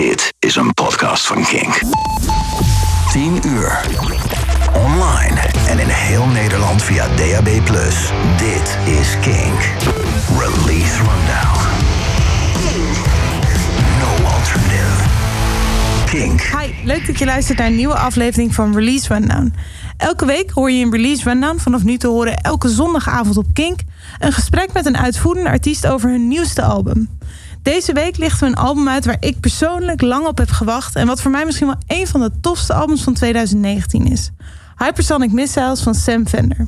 Dit is een podcast van Kink. 10 uur. Online en in heel Nederland via DAB+. Dit is Kink. Release Rundown. No alternative. Kink. Hi, leuk dat je luistert naar een nieuwe aflevering van Release Rundown. Elke week hoor je in Release Rundown vanaf nu te horen elke zondagavond op Kink een gesprek met een uitvoerende artiest over hun nieuwste album. Deze week lichten we een album uit waar ik persoonlijk lang op heb gewacht en wat voor mij misschien wel een van de tofste albums van 2019 is. Hypersonic Missiles van Sam Fender.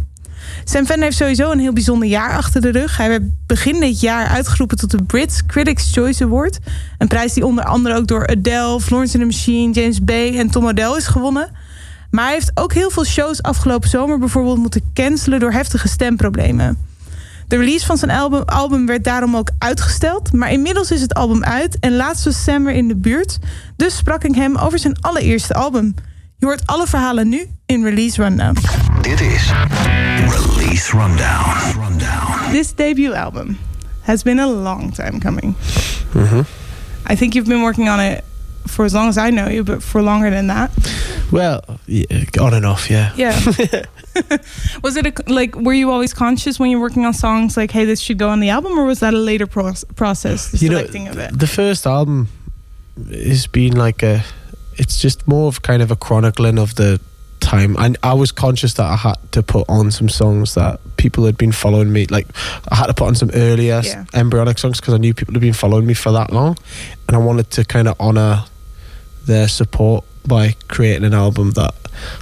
Sam Fender heeft sowieso een heel bijzonder jaar achter de rug. Hij werd begin dit jaar uitgeroepen tot de Brits Critics' Choice Award. Een prijs die onder andere ook door Adele, Florence and the Machine, James Bay en Tom Odell is gewonnen. Maar hij heeft ook heel veel shows afgelopen zomer bijvoorbeeld moeten cancelen door heftige stemproblemen. De release van zijn album, album werd daarom ook uitgesteld. Maar inmiddels is het album uit en laatst was Sam weer in de buurt. Dus sprak ik hem over zijn allereerste album. Je hoort alle verhalen nu in Release Rundown. Dit is Release Rundown. Rundown. This debut album has been a long time coming. I think you've been working on it for as long as I know you, but for longer than that. Well, yeah, on and off, yeah. Yeah. was it a, like were you always conscious when you're working on songs like hey this should go on the album or was that a later pro- process the You know, selecting of it? the first album has been like a. It's just more of kind of a chronicling of the time. And I was conscious that I had to put on some songs that people had been following me. Like I had to put on some earlier Yeah. embryonic songs because I knew people had been following me for that long, and I wanted to kind of honor their support by creating an album that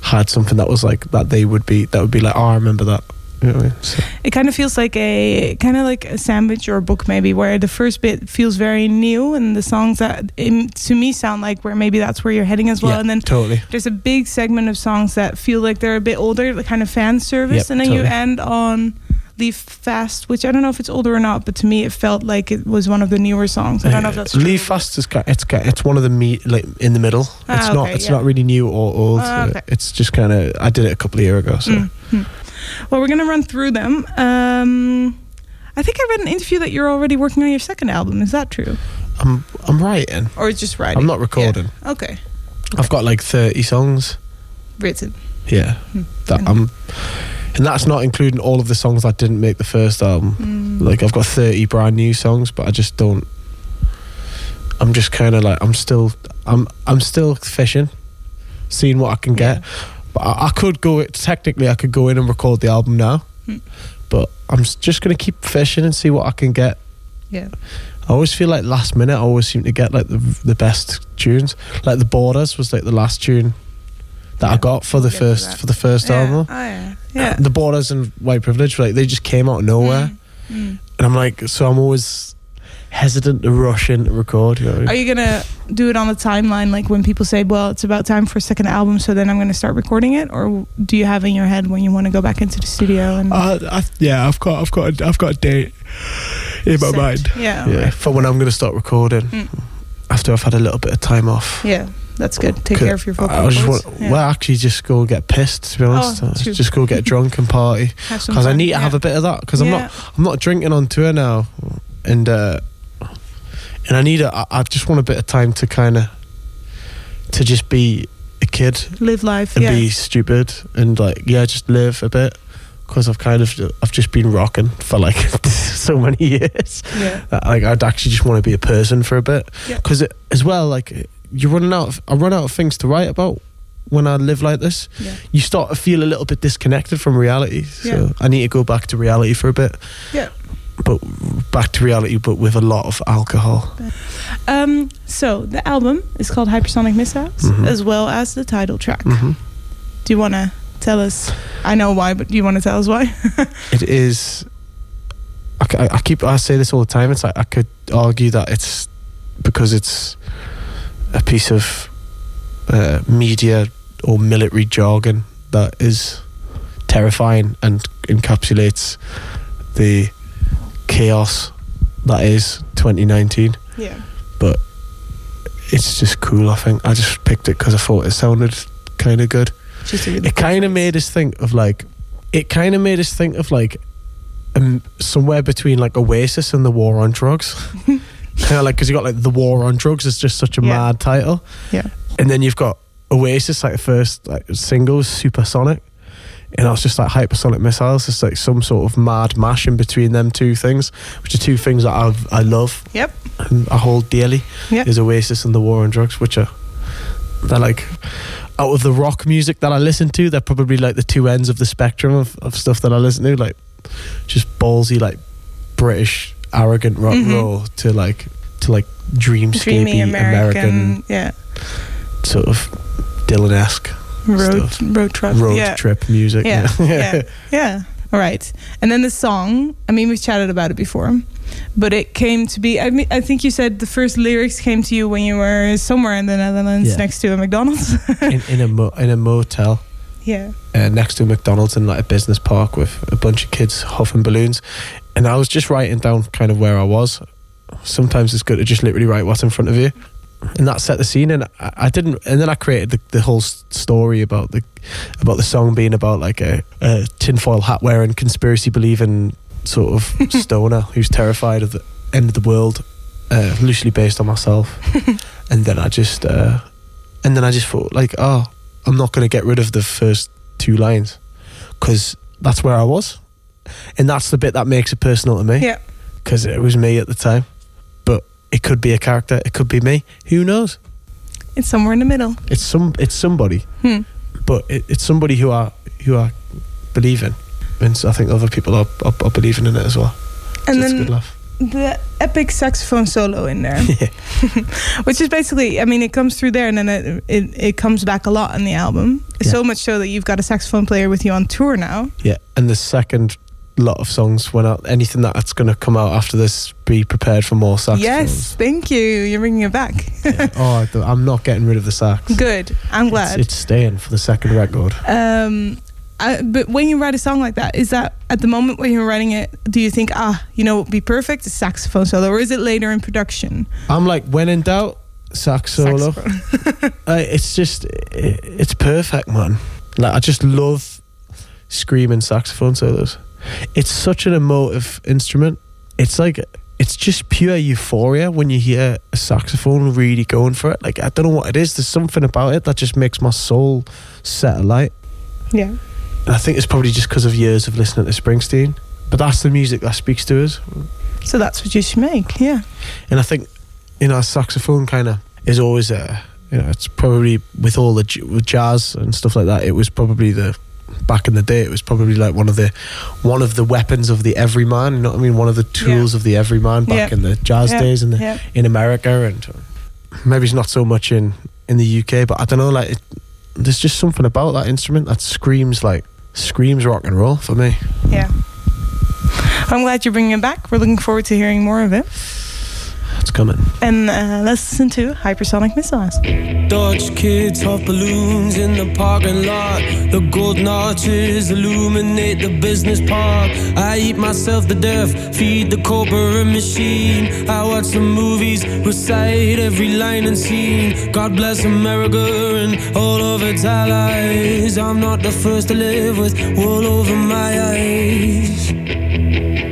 had something that was like that they would be that would be like oh I remember that. You know I mean? So- It kind of feels like a kind of like a sandwich or a book maybe where the first bit feels very new and the songs that to me sound like where maybe that's where you're heading as well yeah, and then totally. there's a big segment of songs that feel like they're a bit older, the kind of fan service, Yep, and then you end on Leave Fast, which I don't know if it's older or not, but to me it felt like it was one of the newer songs. I don't know if that's true. Leave Fast is ki- it's ki- it's one of the me like in the middle. Ah, it's not okay, it's yeah. not really new or old. Ah, okay. It's just kind of I did it a couple of years ago. So Mm, mm. Well, we're gonna run through them. Um, I think I read an interview that you're already working on your second album. Is that true, I'm I'm writing. or it's just writing? I'm not recording. Yeah. Okay, I've got like 30 songs. written. Yeah, Hmm. that I'm, and that's not including all of the songs that didn't make the first album. Mm. Like I've got 30 brand new songs, but I just don't. I'm just kind of like I'm still I'm I'm still fishing, seeing what I can get. But I, I could go it technically I could go in and record the album now, Hmm. but I'm just gonna keep fishing and see what I can get. Yeah. I always feel like last minute I always seem to get like the the best tunes. Like the Borders was like the last tune that I got for the we'll get to first that. for the first yeah. album. Oh yeah. Yeah. The Borders and White Privilege, like they just came out of nowhere, Mm, mm. and I'm like, so I'm always hesitant to rush in to record. You know? Are you gonna do it on the timeline, like when people say, "Well, it's about time for a second album," so then I'm gonna start recording it, or do you have in your head when you want to go back into the studio and Uh, I, yeah, I've got, I've got, a, I've got a date in my set? mind. Yeah. Yeah, right. for when I'm going to start recording Mm. after I've had a little bit of time off. Yeah, that's good. Take care of your vocal I just cords. want, Yeah. well, actually, just go get pissed. To be honest, Oh, just go get drunk and party because I need to have a bit of that because I'm not, I'm not drinking on tour now, and uh, and I need a, I- I just want a bit of time to kind of, to just be a kid live life. and yeah. be stupid and like yeah, just live a bit because I've kind of, I've just been rocking for like so many years. yeah. that, like I'd actually just want to be a person for a bit Yeah. because as well like you're running out of, I run out of things to write about when I live like this Yeah. you start to feel a little bit disconnected from reality so Yeah. I need to go back to reality for a bit Yeah. but back to reality but with a lot of alcohol Um, so the album is called Hypersonic Missiles, Mhm. as well as the title track. hmm Do you want to tell us? I know why, but do you want to tell us why? It is. I keep I say this all the time it's like I could argue that it's because it's a piece of uh, media or military jargon that is terrifying and encapsulates the chaos that is 2019 yeah. But it's just cool I think. I just picked it because I thought it sounded kind of good. Just a really it kind of made us think of like it kind of made us think of like um, somewhere between like Oasis and the war on drugs kind of like because you got like the war on drugs is just such a Yeah. mad title, Yeah. and then you've got Oasis like the first like single was Supersonic, and I was just like hypersonic missiles. It's like some sort of mad mash in between them two things, which are two things that I I love Yep. and I hold dearly. Yeah. Is Oasis and the war on drugs, which are they're like out of the rock music that I listen to, they're probably like the two ends of the spectrum of, of stuff that I listen to, like just ballsy like British arrogant rock and Mhm. roll to like to like dreamscapey Dreamy American, American, yeah, sort of Dylan esque road stuff. road trip, road yeah. trip music. Yeah, yeah, yeah. All right, and then the song. I mean, we've chatted about it before, but it came to be. I mean, I think you said the first lyrics came to you when you were somewhere in the Netherlands Yeah. next to a McDonald's. in, in a mo- in a motel. yeah, uh, next to a McDonald's in like a business park with a bunch of kids huffing balloons. And I was just writing down kind of where I was. Sometimes it's good to just literally write what's in front of you. And that set the scene, and I, I didn't. And then I created the, the whole story about the about the song being about like a, a tinfoil hat wearing, conspiracy believing sort of stoner who's terrified of the end of the world, uh, loosely based on myself. and then I just, uh, and then I just thought like, oh, I'm not going to get rid of the first two lines because that's where I was, and that's the bit that makes it personal to me yeah. because it was me at the time. But it could be a character, it could be me. Who knows? It's somewhere in the middle. It's some, it's somebody, Hmm. but it, it's somebody who I who I believe in, and so I think other people are, are, are believing in it as well. And so it's a then good laugh. the epic saxophone solo in there, Yeah. which is basically, I mean, it comes through there and then it it, it comes back a lot in the album. Yeah. So much so that you've got a saxophone player with you on tour now. Yeah, and the second lot of songs when out. Anything that's going to come out after this, be prepared for more saxophones. Yes, thank you. You're bringing it back. Yeah. Oh, I I'm not getting rid of the sax. Good. I'm glad. it's staying for the second record. Um, I, but when you write a song like that, is that at the moment when you're writing it, do you think, ah, you know, what would be perfect, a saxophone solo, or is it later in production? I'm like, when in doubt, sax solo. Saxophone. It's just, i it's perfect, man. Like, I just love screaming saxophone solos. It's such an emotive instrument. It's like, it's just pure euphoria when you hear a saxophone really going for it. Like, I don't know what it is. There's something about it that just makes my soul set alight. yeah. And I think it's probably just because of years of listening to Springsteen. But that's the music that speaks to us. So that's what you should make. Yeah. And I think, you know, saxophone kind of is always a, you know, it's probably with all the j- with jazz and stuff like that. It was probably the back in the day. It was probably like one of the one of the weapons of the everyman. You know what I mean? One of the tools of the everyman back Yeah. in the jazz Yeah. days in the Yeah. in America and maybe it's not so much in in the UK. But I don't know. Like, it, there's just something about that instrument that screams like screams rock and roll for me. Yeah. I'm glad you're bringing it back. We're looking forward to hearing more of it. It's coming. And uh, let's listen to Hypersonic Missiles. Dutch kids off balloons in the parking lot. The golden arches illuminate the business park. I eat myself to death, feed the corporate machine. I watch the movies, recite every line and scene. God bless America and all of its allies. I'm not the first to live with wool over my eyes.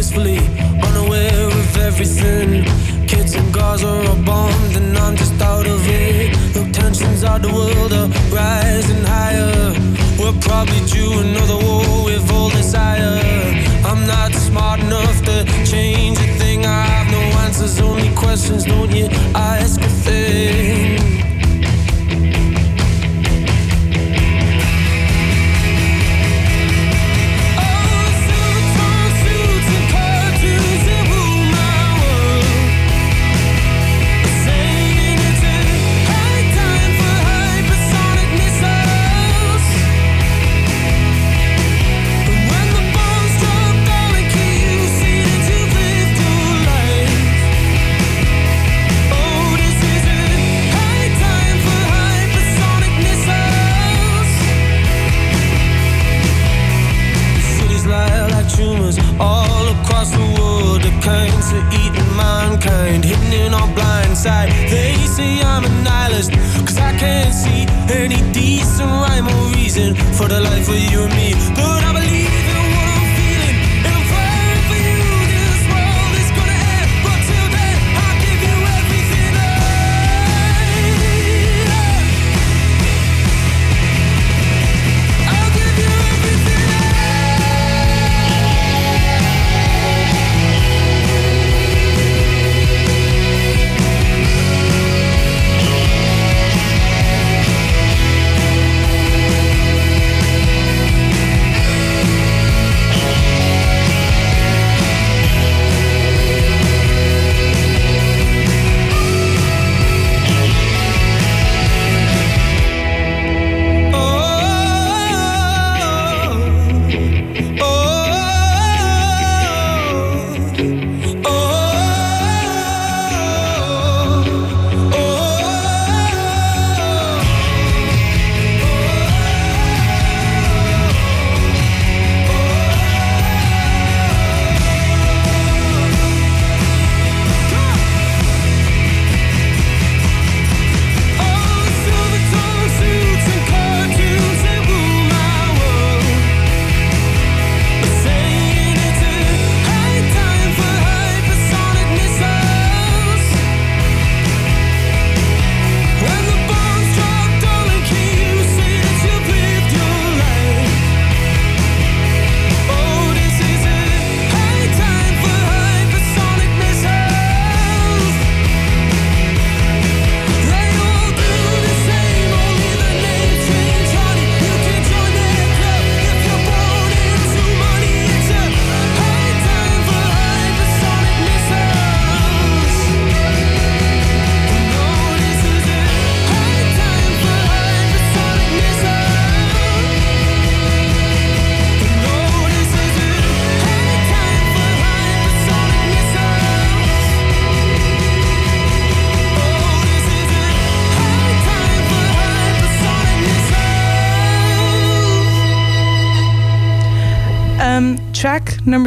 Blissfully unaware of everything. Kids in Gaza are bombed, and I'm just out of it. The tensions of the world are rising higher. We're probably due another war with all desire. I'm not smart enough to change a thing. I have no answers, only questions. Don't you ask a thing?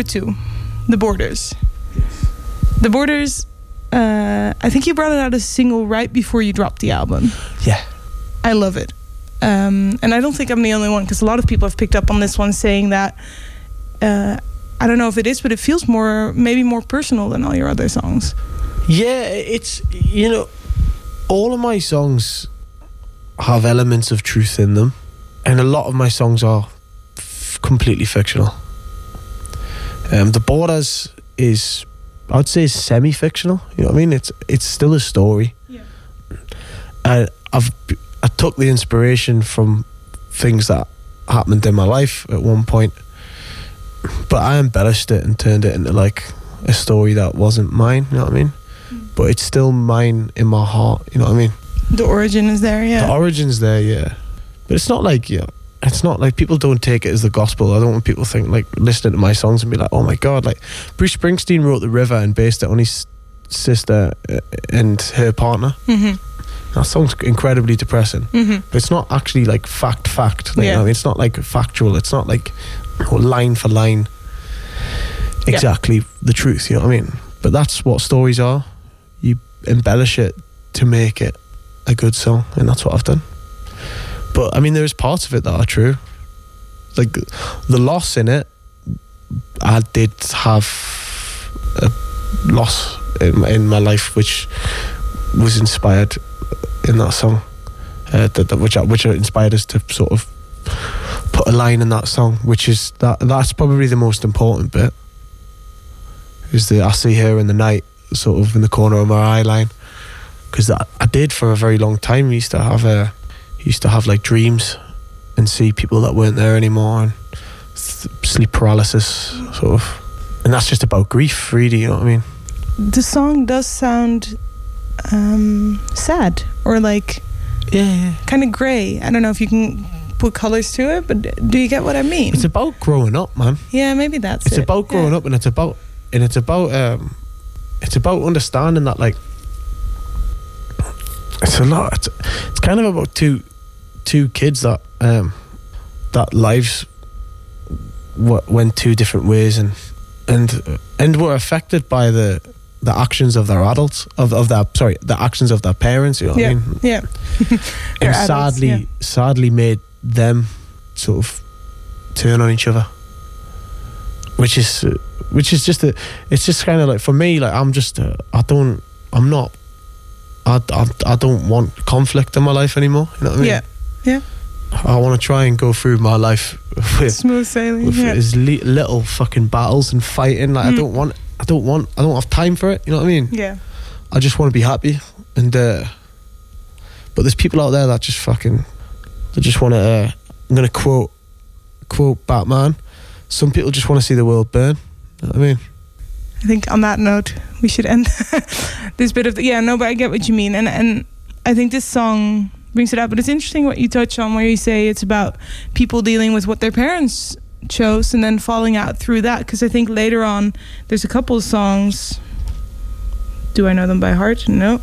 Number two, The Borders. The Borders. Uh, I think you brought it out as a single right before you dropped the album. Yeah. I love it. Um, and I don't think I'm the only one because a lot of people have picked up on this one saying that. Uh, I don't know if it is, but it feels more, maybe more personal than all your other songs. Yeah, it's you know, all of my songs have elements of truth in them, and a lot of my songs are f- completely fictional. Um, the Borders is, I'd say, semi-fictional. You know what I mean? It's it's still a story. Yeah. And I've I took the inspiration from things that happened in my life at one point, but I embellished it and turned it into like a story that wasn't mine. You know what I mean? But it's still mine in my heart. You know what I mean? The origin is there, yeah. The origin's there, yeah. But it's not like yeah. It's not like people don't take it as the gospel. I don't want people to think like listening to my songs and be like, "Oh my god!" Like Bruce Springsteen wrote "The River" and based it on his sister uh, and her partner. hmm That song's incredibly depressing. hmm But it's not actually like fact fact. Like, you Yeah. know, I mean? it's not like factual. It's not like oh, line for line Yeah. exactly the truth. You know what I mean? But that's what stories are. You embellish it to make it a good song, and that's what I've done. But I mean, there's parts of it that are true. Like the loss in it, I did have a loss in my, in my life, which was inspired in that song, uh, that, that which which inspired us to sort of put a line in that song, which is that that's probably the most important bit. Is the I see her in the night, sort of in the corner of my eye line, because I did for a very long time. Used to have a used to have like dreams and see people that weren't there anymore and th- sleep paralysis, sort of. And that's just about grief, really. You know what I mean? The song does sound um, sad or like Yeah, yeah. kind of gray. I don't know if you can put colors to it, but do you get what I mean? It's about growing up, man. yeah, maybe that's it. it's it. about growing Yeah. up and it's about and it's about um it's about understanding that like it's a lot it's, it's kind of about two two kids that um that lives w- went two different ways and and and were affected by the the actions of their adults of of their sorry the actions of their parents you know what Yeah, I mean yeah. And adults, sadly yeah. sadly made them sort of turn on each other which is which is just a it's just kind of like for me like i'm just uh, i don't i'm not I, I, I don't want conflict in my life anymore you know what i mean Yeah, yeah. i want to try and go through my life with, Smooth sailing. with yeah. as li- little fucking battles and fighting like i Mm. don't want i don't want i don't have time for it you know what i mean yeah. I just want to be happy, and uh, but there's people out there that just fucking, they just want to. Uh, I'm gonna quote, quote Batman. Some people just want to see the world burn. You know what I mean, I think on that note, we should end this bit of the, yeah. No, but I get what you mean, and and I think this song brings it up. But it's interesting what you touch on, where you say it's about people dealing with what their parents chose and then falling out through that. Because I think later on, there's a couple of songs. Do I know them by heart? No.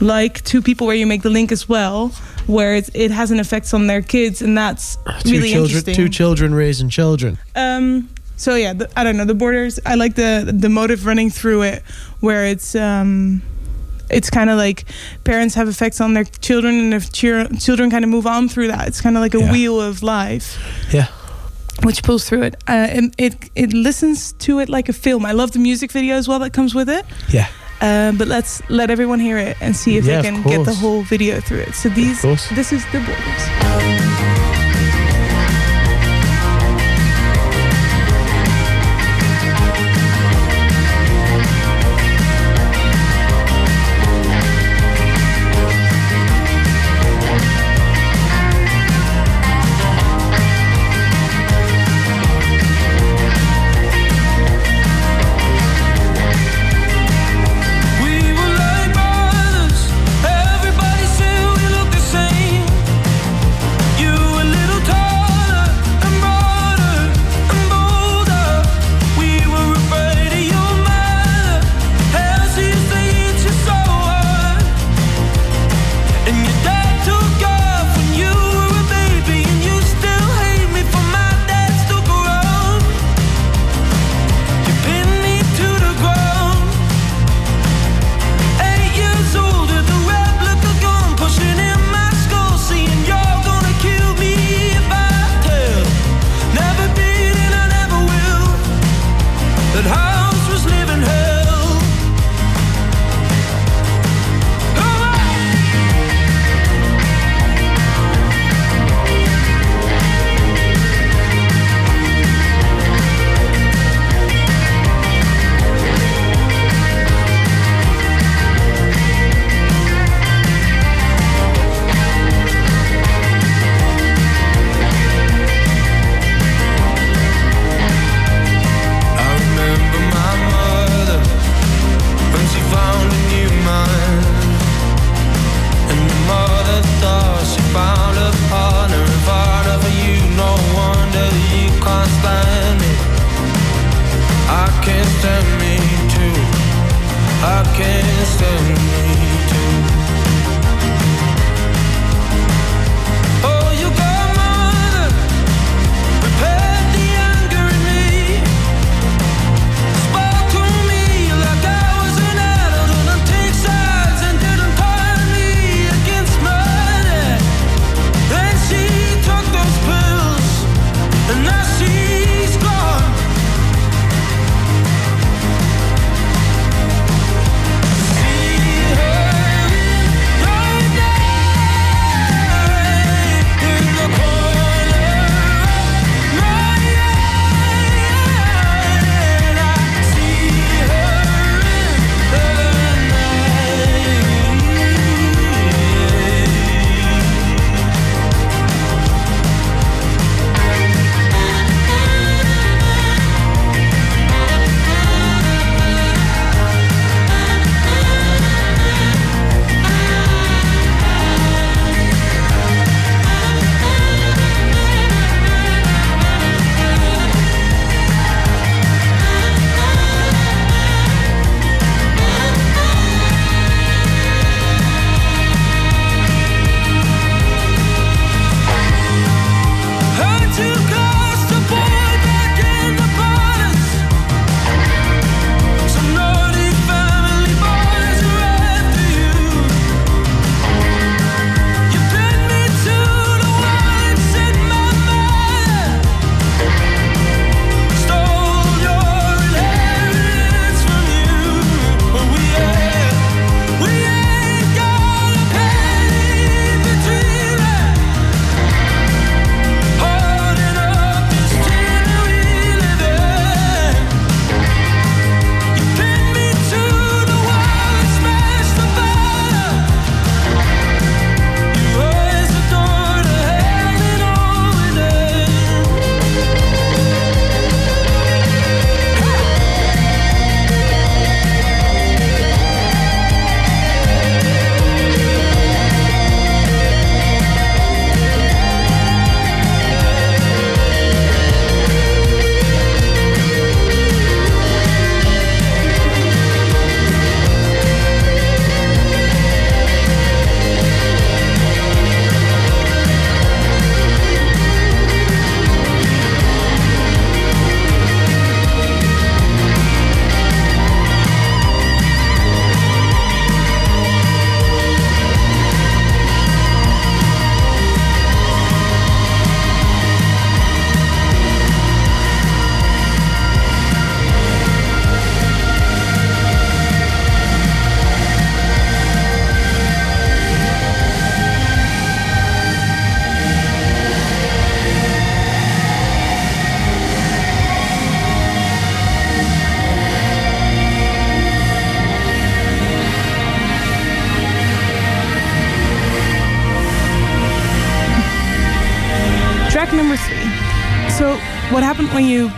Like two people where you make the link as well, where it's, it has an effect on their kids, and that's two really children, interesting. two children raising children. Um. So yeah, the, I don't know the borders. I like the the motive running through it, where it's um, it's kind of like parents have effects on their children, and if chir- children kind of move on through that, it's kind of like a Yeah. wheel of life, Yeah, which pulls through it. Uh, and it it listens to it like a film. I love the music video as well that comes with it. yeah, Uh, but let's let everyone hear it and see if Yeah, they can get the whole video through it. So these, this is the borders.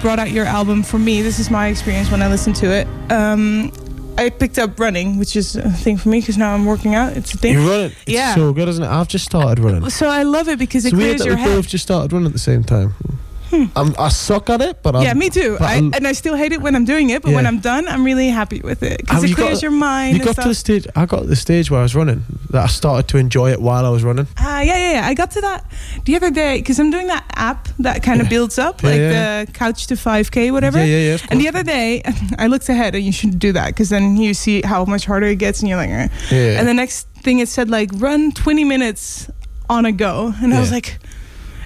Brought out your album? For me, this is my experience when I listened to it. Um, I picked up running, which is a thing for me because now I'm working out. It's a thing. You run it. It's Yeah. so good, isn't it? I've just started running. So I love it because it It's weird clears that your we head. both just started running at the same time. I'm, I suck at it, but I'm, yeah, me too. I, and I still hate it when I'm doing it, but when I'm done, I'm really happy with it because it you got- clears your mind. You got to the stage. I got to the stage where I was running that I started to enjoy it while I was running. Ah, yeah, yeah, yeah. I got to that the other day because I'm doing that app that kind of Yeah. builds up, Yeah, like yeah. the couch to 5K, whatever. Yeah, yeah, yeah. And the other day, I looked ahead, and you should do that because then you see how much harder it gets, and you're like, eh. Yeah. and the next thing it said like run 20 minutes on a go, and I was like,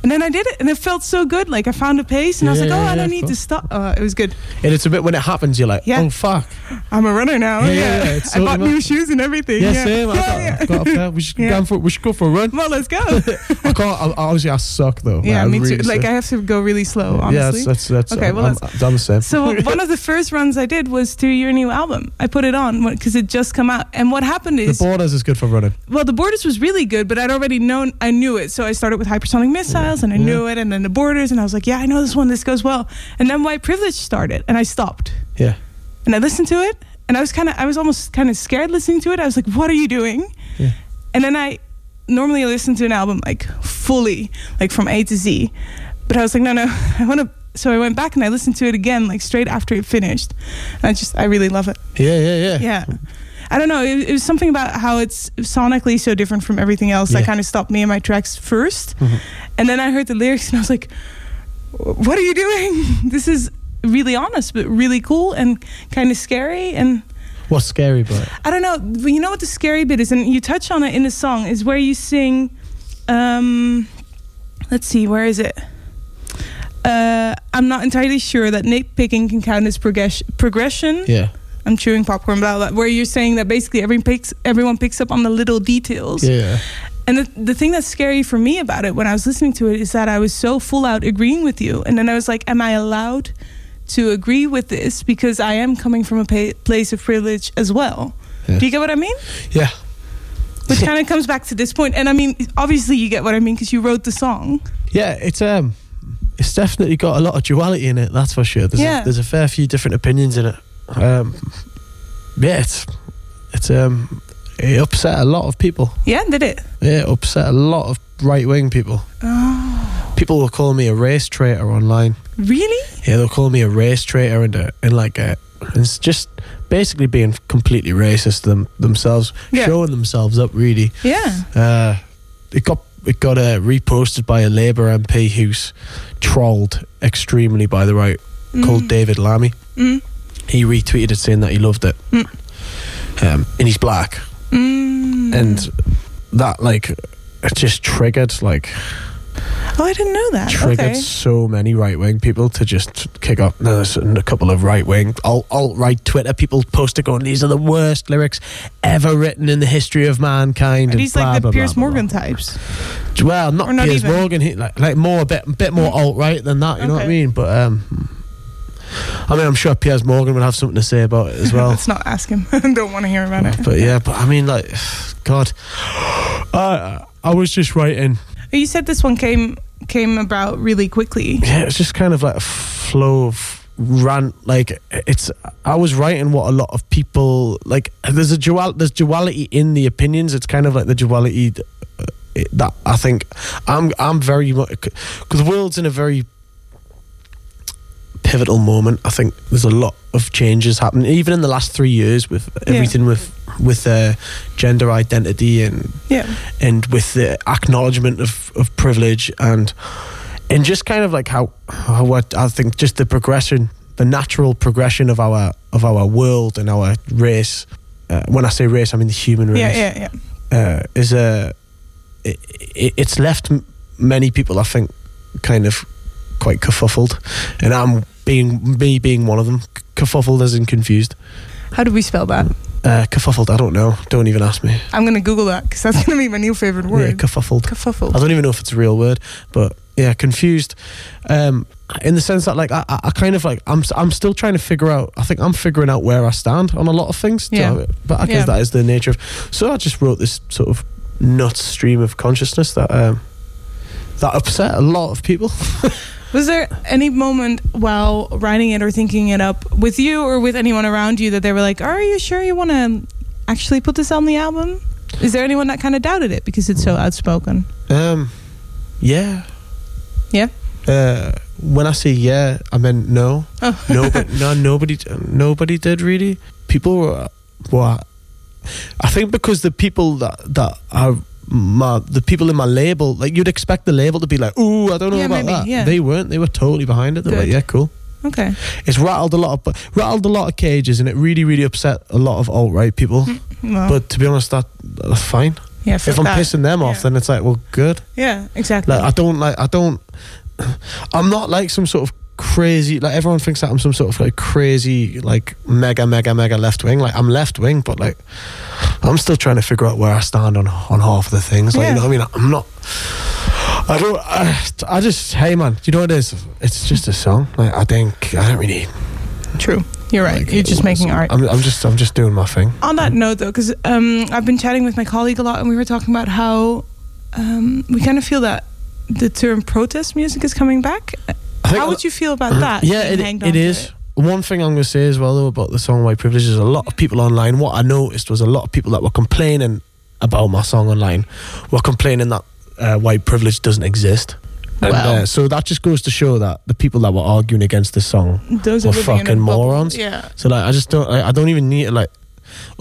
and then I did it, and it felt so good. Like I found a pace, and I was Yeah, like, oh, yeah, I don't need to stop. Uh, it was good. and it's a bit when it happens, you're like, Yeah. oh fuck. I'm a runner now. Yeah, Yeah, I bought new shoes and everything. Yeah, Yeah, same. I got, got up there. We should go for we should go for a run. Well, let's go. I can't. I, honestly, I suck though. yeah, me really too. Like. I have to go really slow. Honestly. Yeah, that's that's, that's Okay, I'm, well, that's- I'm the same. So one of the first runs I did was to your new album. I put it on because it just come out. And what happened is the borders is good for running. well, the Borders was really good, but I'd already known, I knew it. So I started with hypersonic and I Yeah. knew it, and then the Borders, and I was like, yeah, I know this one. This goes well. And then White Privilege started, and I stopped, Yeah. and I listened to it, and I was kind of, I was almost kind of scared listening to it. I was like, what are you doing? Yeah. And then I normally listen to an album like fully, like from A to Z. But I was like, no, no, I want to. So I went back and I listened to it again, like straight after it finished. And I just, I really love it. Yeah, yeah, yeah. Yeah. I don't know. It, it was something about how it's sonically so different from everything else that kind of stopped me in my tracks 1st Mhm. and then I heard the lyrics and I was like, "What are you doing? This is really honest, but really cool and kind of scary." And What's scary about it? I don't know. You know what the scary bit is, and you touch on it in the song is where you sing. Um, let's see, where is it? Uh, I'm not entirely sure that nitpicking can count as progress- progression. Yeah. I'm chewing popcorn, blah, blah, where you're saying that basically everyone picks everyone picks up on the little details. Yeah. And the, the thing that's scary for me about it when I was listening to it is that I was so full out agreeing with you. And then I was like, am I allowed to agree with this? Because I am coming from a pa- place of privilege as well. Yeah. Do you get what I mean? Yeah. Which kind of comes back to this point. And I mean, obviously, you get what I mean because you wrote the song. Yeah, it's um, it's definitely got a lot of duality in it. That's for sure. There's Yeah. a, there's a fair few different opinions in it. Um, yeah, it's it's um, it upset a lot of people. Yeah, did it? Yeah, it upset a lot of right wing people. Oh, People will call me a race traitor online. really? Yeah, they'll call me a race traitor and a, and like a, it's just basically being completely racist them themselves, Yeah. showing themselves up really. Yeah. Uh, it got it got uh, reposted by a Labour MP who's trolled extremely by the right, called David Lammy. Mm. He retweeted it saying that he loved it, Mm. um, and he's black, Mm. and that like it just triggered like oh, I didn't know that. triggered Okay. so many right wing people to just kick up. There's a couple of right wing, alt right Twitter people posted going, "These are the worst lyrics ever written in the history of mankind." Are and these blah, like the blah, Piers blah, Morgan types? Well, not, not Piers even? Morgan. He, like, like more a bit, bit more alt right than that. You know what I mean? But um, I mean, I'm sure Piers Morgan would have something to say about it as well. Let's not ask him. Don't want to hear about it. but yeah, but I mean, like, God, I I was just writing. You said this one came came about really quickly. Yeah, it's just kind of like a flow of rant. Like it's, I was writing what a lot of people like. There's a dual, there's duality in the opinions. It's kind of like the duality uh, that I think I'm I'm very much because the world's in a very pivotal moment. I think there's a lot of changes happening, even in the last three years, with everything with with uh, gender identity and Yeah. and with the acknowledgement of, of privilege and and just kind of like how, how what I think just the progression, the natural progression of our of our world and our race. Uh, when I say race, I mean the human race. Yeah, yeah, yeah. Uh, is a it, it, it's left m- many people, I think, kind of quite kerfuffled, and I'm being me being one of them. Kerfuffled as in confused. How do we spell that? Uh, kerfuffled, I don't know. Don't even ask me. I'm gonna Google that because that's gonna be my new favorite word. Yeah, word. kerfuffled. I don't even know if it's a real word, but yeah, confused. Um, in the sense that, like, I, I kind of like, I'm, I'm still trying to figure out. I think I'm figuring out where I stand on a lot of things. Yeah. But I guess Yeah. that is the nature of. So I just wrote this sort of nuts stream of consciousness that um, that upset a lot of people. Was there any moment while writing it or thinking it up with you or with anyone around you that they were like, "Are you sure you want to actually put this on the album?" Is there anyone that kind of doubted it because it's so outspoken? Um, yeah, Yeah. Uh, when I say yeah, I meant no. Oh. Nobody, no, nobody, nobody did really. People were, were, I think because the people that that are my the people in my label, like you'd expect the label to be like, ooh, I don't know Yeah, about maybe, that. yeah. They weren't. They were totally behind it. They were like, yeah, cool. Okay. It's rattled a lot of rattled a lot of cages, and it really, really upset a lot of alt right people. Well, But to be honest, that that's fine. yeah, If I'm that- pissing them off, yeah. then it's like, well, good. yeah, exactly. Like I don't like I don't I'm not like some sort of crazy like everyone thinks that I'm some sort of like crazy like mega mega mega left wing like I'm left wing but like I'm still trying to figure out where I stand on on half of the things like Yeah. you know what I mean I'm not I don't I, I just hey man do you know what it is it's just a song like I think I don't really True. You're right. like, You're just making art. I'm, I'm just I'm just doing my thing On that note, though, because um, I've been chatting with my colleague a lot, and we were talking about how um, we kind of feel that the term protest music is coming back. I think How would you feel about that? Yeah, being it, hanged it. One thing I'm going to say as well though about the song White Privilege is a lot of people online. What I noticed was a lot of people that were complaining about my song online were complaining that uh, white privilege doesn't exist. And, Well. uh, so that just goes to show that the people that were arguing against this song Those are were living in a fucking morons. Yeah. So like, I just don't. I, I don't even need like.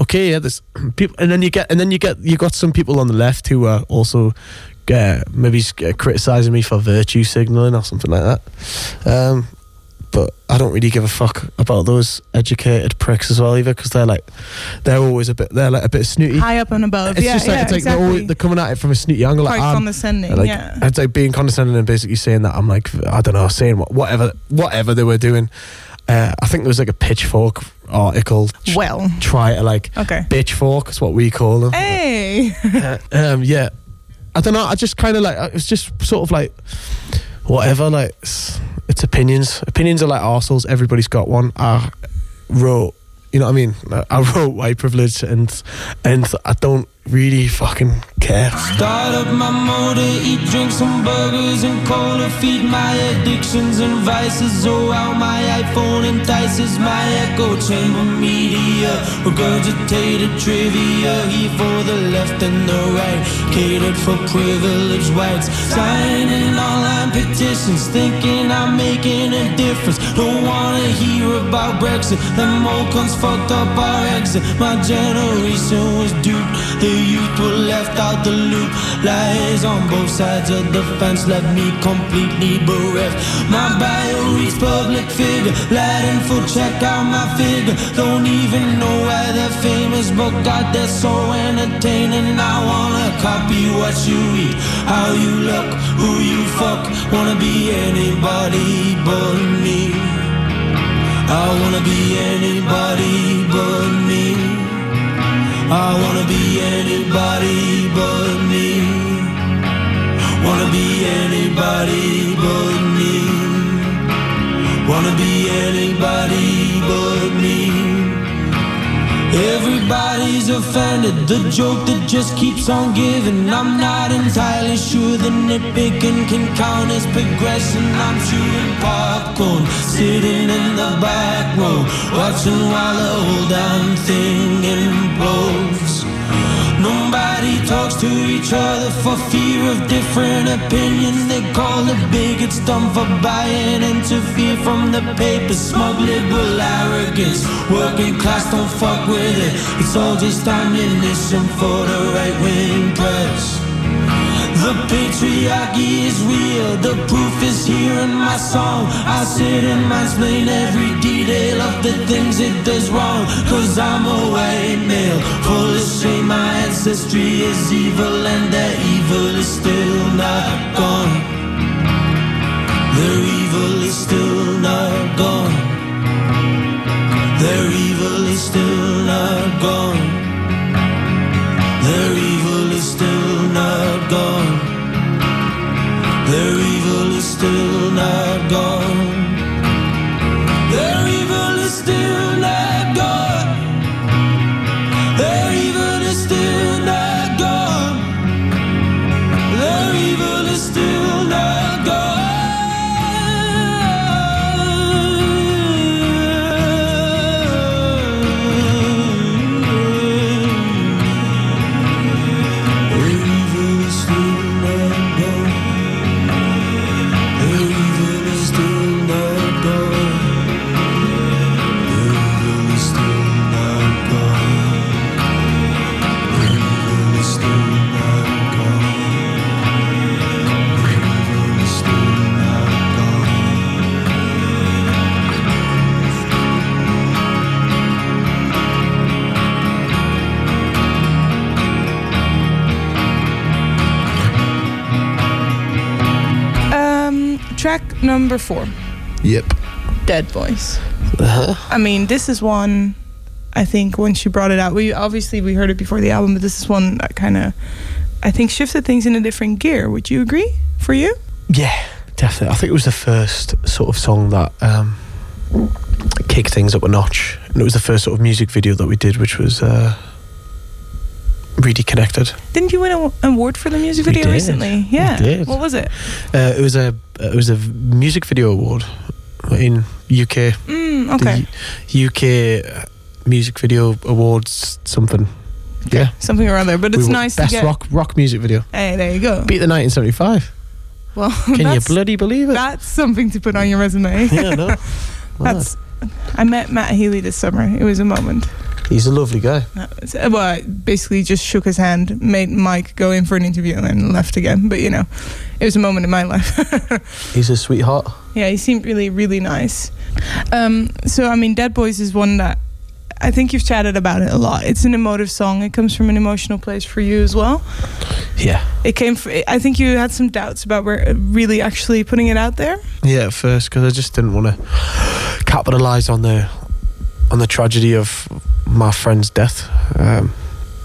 okay, yeah, there's people, and then you get, and then you get, you got some people on the left who are also uh, maybe s- uh, criticizing me for virtue signaling or something like that. Um, but I don't really give a fuck about those educated pricks as well either because they're like, they're always a bit, they're like a bit snooty. High up and above. It's yeah, just like yeah, it's like exactly. they're, always, they're coming at it from a snooty angle. Like, Quite I'm- condescending. like yeah. it's like being condescending and basically saying that I'm like I don't know, saying whatever whatever they were doing. Uh, I think there was like a pitchfork article. Well, try to like okay. pitchfork is what we call them. Hey. Uh, um, yeah, I don't know. I just kind of like uh, it's just sort of like whatever. Like it's, it's opinions. Opinions are like arseholes. Everybody's got one. I wrote. You know what I mean? I wrote white privilege, and and I don't really fucking care. Start up my motor, eat, drink some burgers and cola. Feed my addictions and vices. Oh, how my iPhone entices my echo chamber media. Regurgitated trivia, here for the left and the right. Catered for privileged whites. Signing online petitions, thinking I'm making a difference. Don't wanna hear about Brexit. Them old cunts fucked up our exit. My generation was duped. The youth were left out the loop. Lies on both sides of the fence left me completely bereft. My bio reads public figure. Latin for check out my figure. Don't even know why they're famous, but God, they're so entertaining. I wanna copy what you eat, how you look, who you fuck. Wanna be anybody but me. I wanna be anybody but me. I wanna be anybody but me. Wanna be anybody but me. Wanna be anybody but me. Everybody's offended, the joke that just keeps on giving. I'm not entirely sure the nitpicking can count as progression. I'm chewing popcorn, sitting in the back row, watching while the whole damn thing implodes. Nobody talks to each other for fear of different opinions. They call the bigots dumb for buying into fear from the paper. Smug liberal arrogance. Working class don't fuck with it. It's all just ammunition for the right wing press. The patriarchy is real, the proof is here in my song. I sit and mansplain every detail of the things it does wrong. Cause I'm a white male, full of shame. My ancestry is evil, and their evil is still not gone. Their evil is still not gone. Their evil is still not gone. Their not gone. Their evil is still not gone. Their evil is still not number four, Yep. Dead Boys. Uh-huh. I mean, this is one. I think when she brought it out, we obviously we heard it before the album, but this is one that kind of, I think, shifted things in a different gear. Would you agree? For you? Yeah, definitely. I think it was the first sort of song that um, kicked things up a notch, and it was the first sort of music video that we did, which was uh, really connected. Didn't you win an award for the music We video did. recently? Yeah. did. What was it? Uh, it was a it was a music video award in UK. Mm, okay. The UK music video awards something. Yeah, Something or other, but it's won nice to best get. rock rock music video. Hey, there you go. Beat the 1975. Well, Can you bloody believe it? that's something to put on your resume. yeah, no. That's. I met Matt Healy this summer. It was a moment. He's a lovely guy. No, it's- uh, well, I basically just shook his hand, made Mike go in for an interview, and left again. But you know, it was a moment in my life. He's a sweetheart. yeah, he seemed really, really nice. Um, so I mean, Dead Boys is one that I think you've chatted about it a lot. It's an emotive song. It comes from an emotional place for you as well. Yeah. It came. I think you had some doubts about where really actually putting it out there. Yeah, at first because I just didn't want to capitalize on the on the tragedy of my friend's death. Um,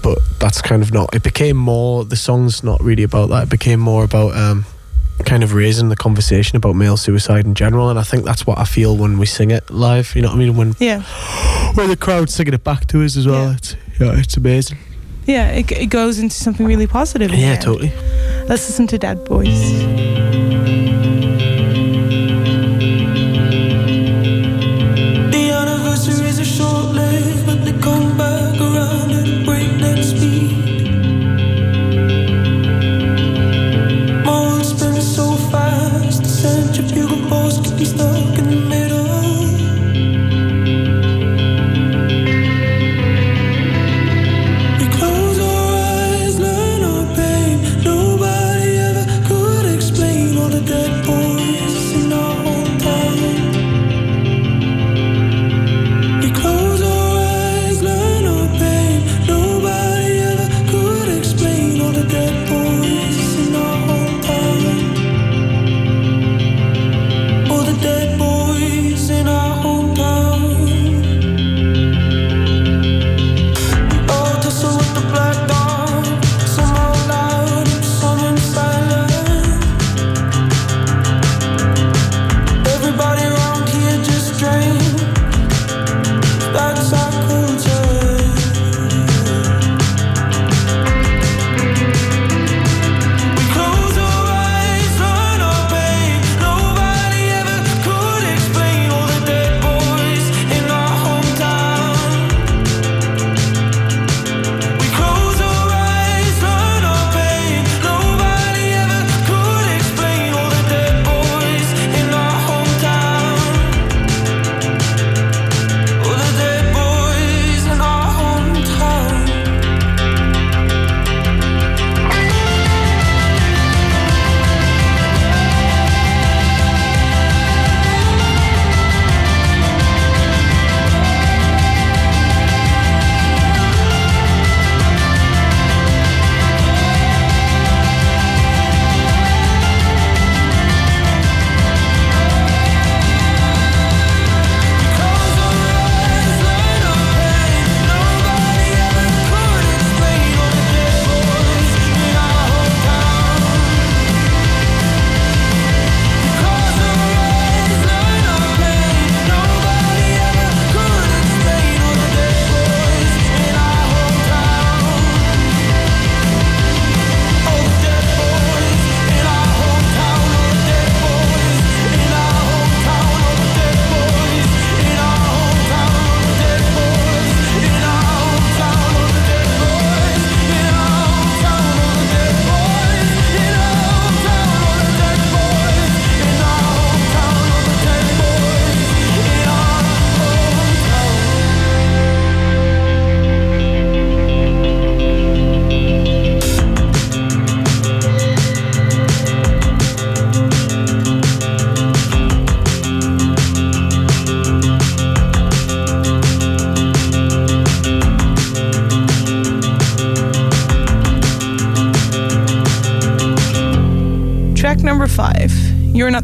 but that's kind of not. It became more. The song's not really about that. It became more about um, kind of raising the conversation about male suicide in general. And I think that's what I feel when we sing it live. You know what I mean? When Yeah, when the crowd's singing it back to us as well. Yeah. It's yeah, it's amazing. yeah. It, it goes into something really positive. Yeah, totally. Let's listen to Dead Boys.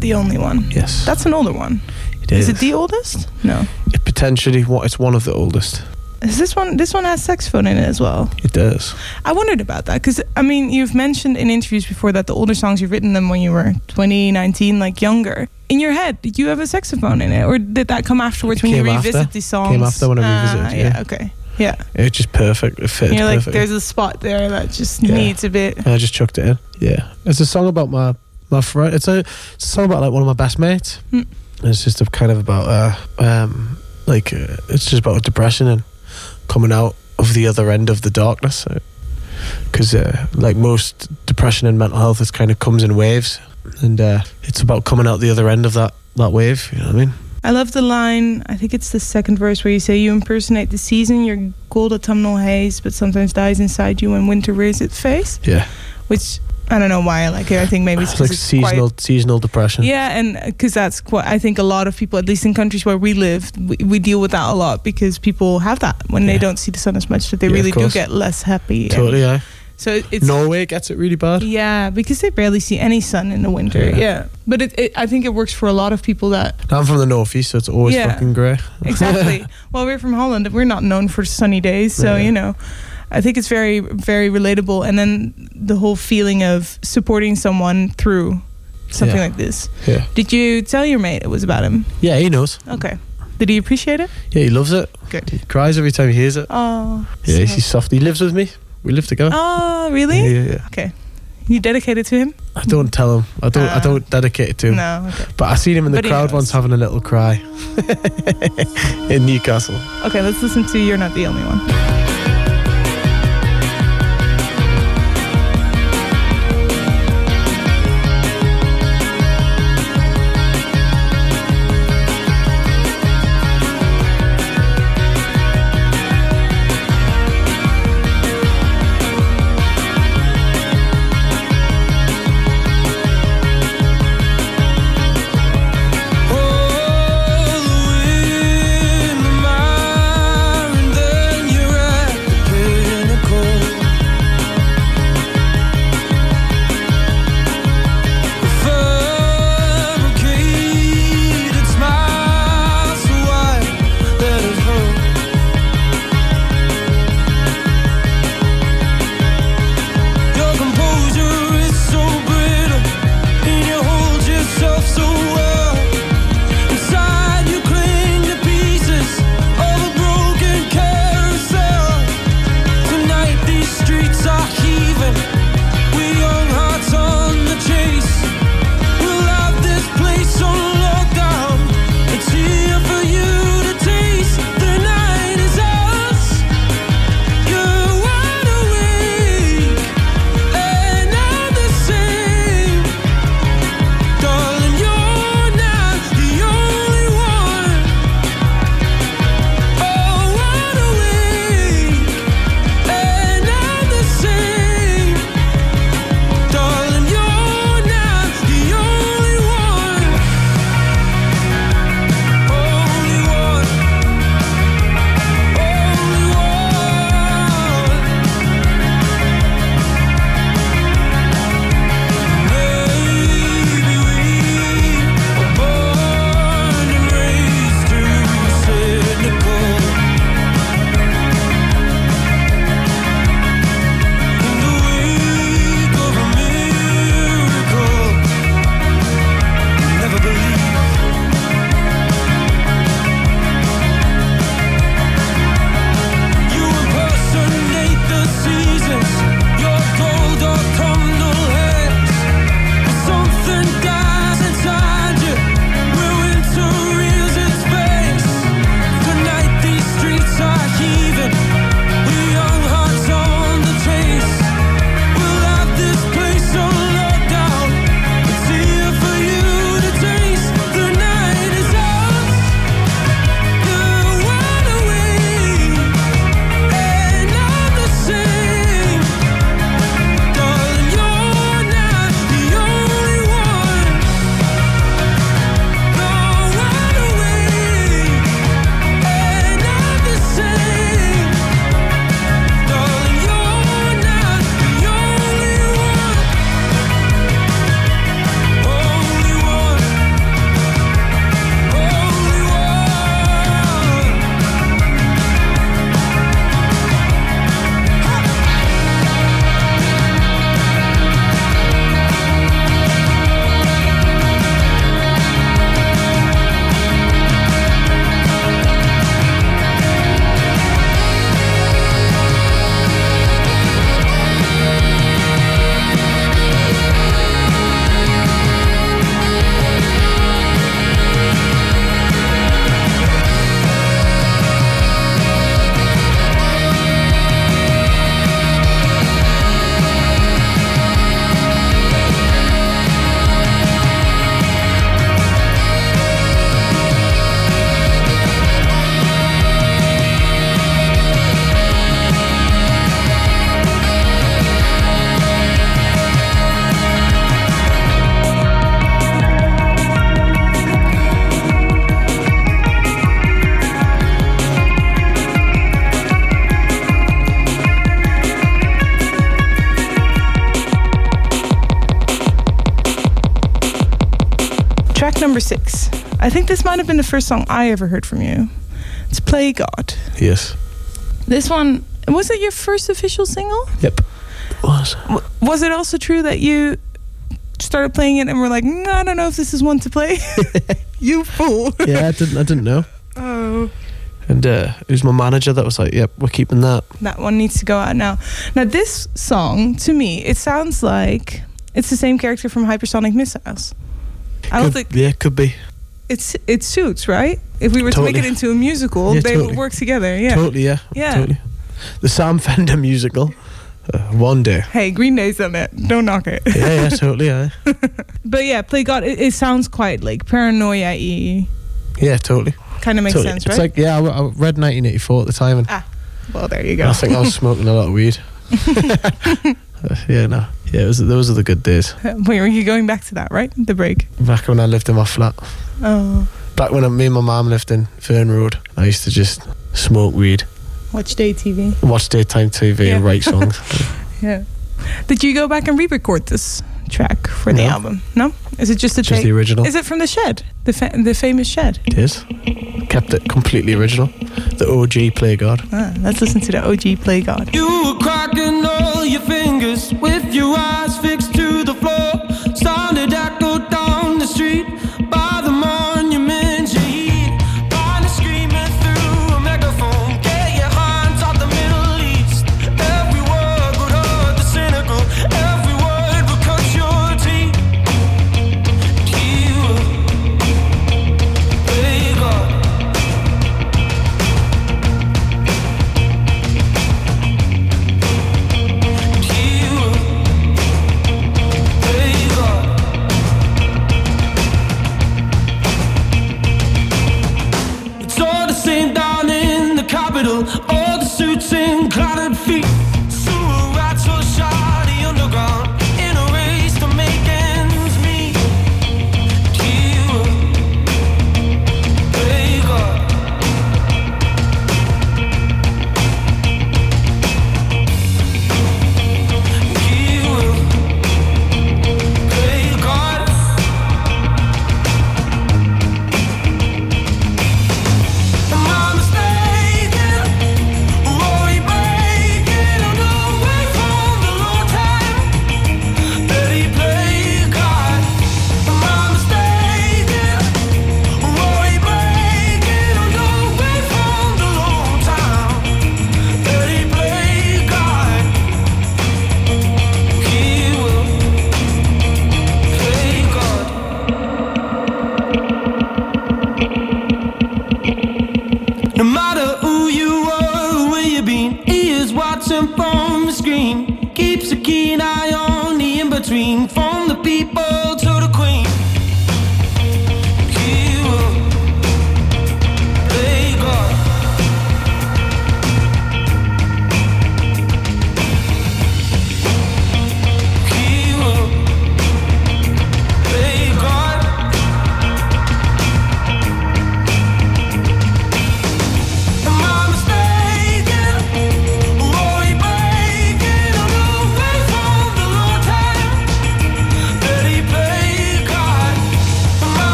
Not the only one. Yes. That's an older one. it Is it the oldest? No. It potentially what it's one of the oldest. Is this one? This one has saxophone in it as well. It does. I wondered about that because I mean, you've mentioned in interviews before that the older songs you've written them when you were 20, 19, like younger. In your head, did you have a saxophone in it, or did that come afterwards when you revisit after. these songs? Came after when I Ah, revisited, yeah. yeah. Okay. Yeah. It's just perfect. It fits You're like, perfectly. there's a spot there that just Yeah. needs a bit. And I just chucked it in. Yeah, it's a song about my my friend. It's a, it's a song about like one of my best mates. And It's just a kind of about uh um like uh, it's just about depression and coming out of the other end of the darkness. Because uh, like most depression and mental health, it kind of comes in waves, and uh, it's about coming out the other end of that that wave. You know what I mean? I love the line. I think it's the second verse where you say, "You impersonate the season. Your gold autumnal haze, but sometimes dies inside you when winter rears its face." Yeah. Which I don't know why I like it. I think maybe it's, It's like it's seasonal Quite, seasonal depression. yeah, and uh, because that's quite. I think a lot of people, at least in countries where we live, we, we deal with that a lot because people have that when they don't see the sun as much that they Yeah, really do get less happy. and- Totally, yeah. So it's Norway gets it really bad. yeah, because they barely see any sun in the winter. Yeah. Yeah, but it, it, I think it works for a lot of people that I'm from the northeast, so it's always Yeah. fucking grey. exactly. well, we're from Holland. We're not known for sunny days, so Yeah. you know, I think it's very, very relatable. And then the whole feeling of supporting someone through something Yeah. like this. Yeah. Did you tell your mate it was about him? Yeah, he knows. Okay. Did he appreciate it? Yeah, he loves it. Good. He cries every time he hears it. Oh. Yeah, so- he's soft. He lives with me. We live together. Oh, really? Yeah, yeah, yeah. Okay. You dedicated to him? I don't tell him. I don't. I Ah. don't dedicate it to him. No. Okay. But I seen him in the But crowd once having a little cry in Newcastle. Okay. Let's listen to "You're Not the Only One." Been the first song I ever heard from you. It's Play God. Yes. This one, was it your first official single? Yep. Was. W- Was it also true that you started playing it and were like, "Mm, I don't know if this is one to play? you fool. Yeah, I didn't. I didn't know. Oh. And uh, it was my manager that was like, "Yep, we're keeping that." That one needs to go out now. Now, this song, to me, it sounds like it's the same character from Hypersonic Missiles. I don't Could- think Yeah, could be. It's it suits, right? If we were to make it into a musical, Yeah, they would work together. Yeah. Totally. Yeah. Yeah. Totally. The Sam Fender musical. Uh, one day. Hey, Green Day's on it. Don't knock it. Yeah. Yeah. totally. Yeah. But yeah, Play God, it, it sounds quite like paranoia y. Yeah. Totally. Kind of makes totally. sense, It's right? like yeah, I, I read 1984 at the time, and ah, well, there you go. I think I was smoking a lot of weed. Uh, yeah. No. Yeah. It was, those are the good days. Wait, were you going back to that, right? The break. Back when I lived in my flat. Oh, Back when I, me and my mum lived in Fern Road, I used to just smoke weed, watch day TV. watch daytime TV, and write songs. Yeah. Did you go back and re-record this track for the No. album? No. Is it just a just take? the original. Is it from the shed? The fa- the famous shed. It is. Kept it completely original. The OG Play God. Ah, let's listen to the OG Play God. You with you. eyes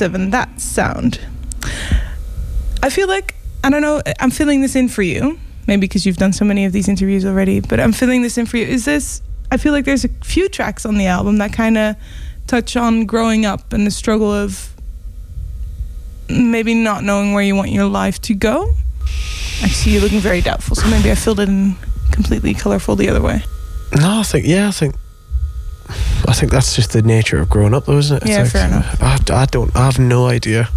number That Sound. I feel like, I don't know, I'm filling this in for you. Maybe because you've done so many of these interviews already, but I'm filling this in for you. Is this, I feel like there's a few tracks on the album that kind of touch on growing up and the struggle of maybe not knowing where you want your life to go. I see you looking very doubtful, so maybe I filled it in completely colorful the other way. No, I think yeah, I think think that's just the nature of growing up, though, isn't it? Yeah, fair enough. I, I don't. I have no idea.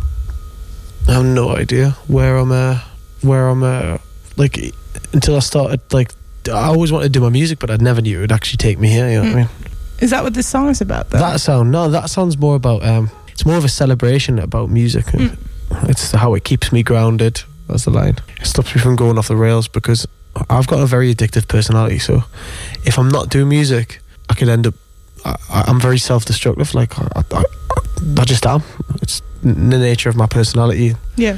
I have no idea where I'm. Uh, where I'm. Uh, like until I started. Like I always wanted to do my music, but I never knew it would actually take me here. You know what I mean? Is that what this song is about, though? That sound. No, that sounds more about. Um, it's more of a celebration about music. Mm. It's how it keeps me grounded. That's the line. It stops me from going off the rails because I've got a very addictive personality. So if I'm not doing music, I could end up. I, I'm very self-destructive. Like I, I, I just am. It's the nature of my personality. yeah.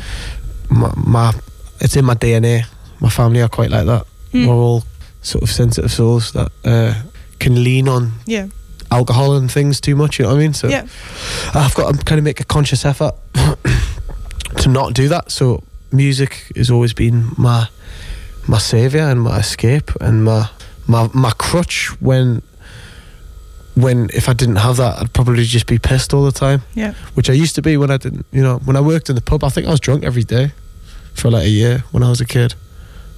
My, my it's in my DNA. My family are quite like that. Mm. We're all sort of sensitive souls that uh, can lean on Yeah. alcohol and things too much. You know what I mean? So Yeah. I've got to kind of make a conscious effort to not do that. So music has always been my my savior and my escape and my my my crutch when when if I didn't have that I'd probably just be pissed all the time Yeah. which I used to be when I didn't you know when I worked in the pub I think I was drunk every day for like a year when I was a kid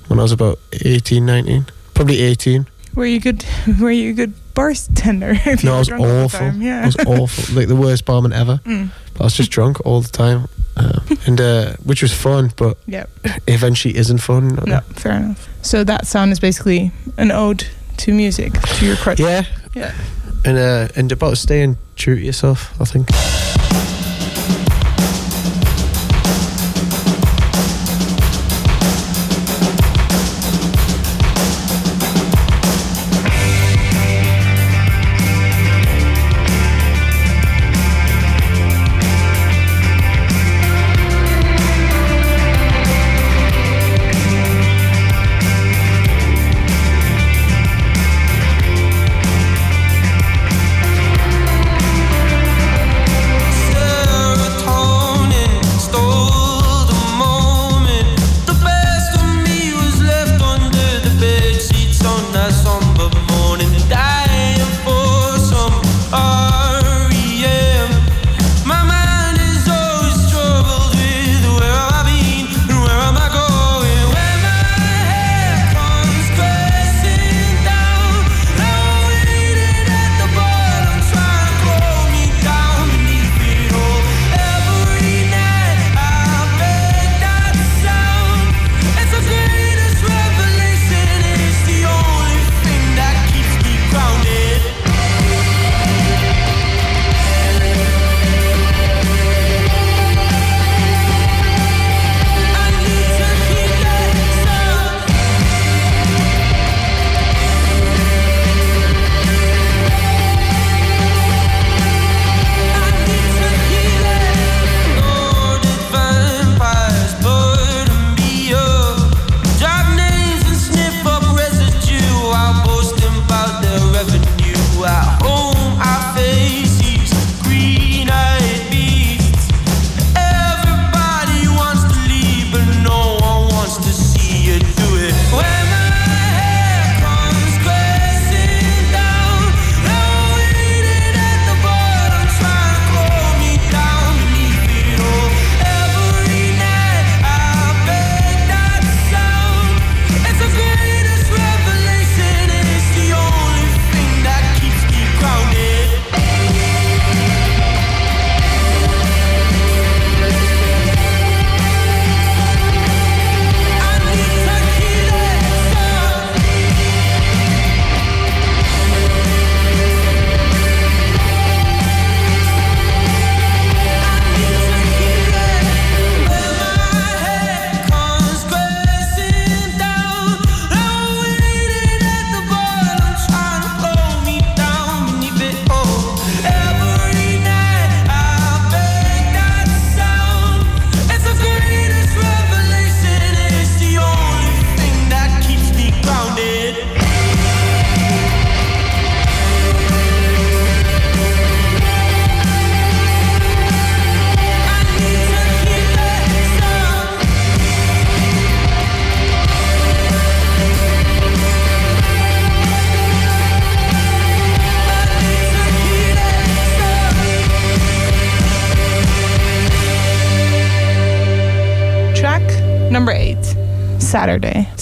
when I was about 18 19 probably 18 Were you good? Were you a good bartender? If no I was drunk all the awful? Yeah. I was awful like the worst barman ever Mm. But I was just drunk all the time, uh, and uh, which was fun, but Yeah. eventually isn't fun. No, fair enough. So that sound is basically an ode to music, to your crutch. Yeah, Yeah. And uh, and about staying true to yourself. I think.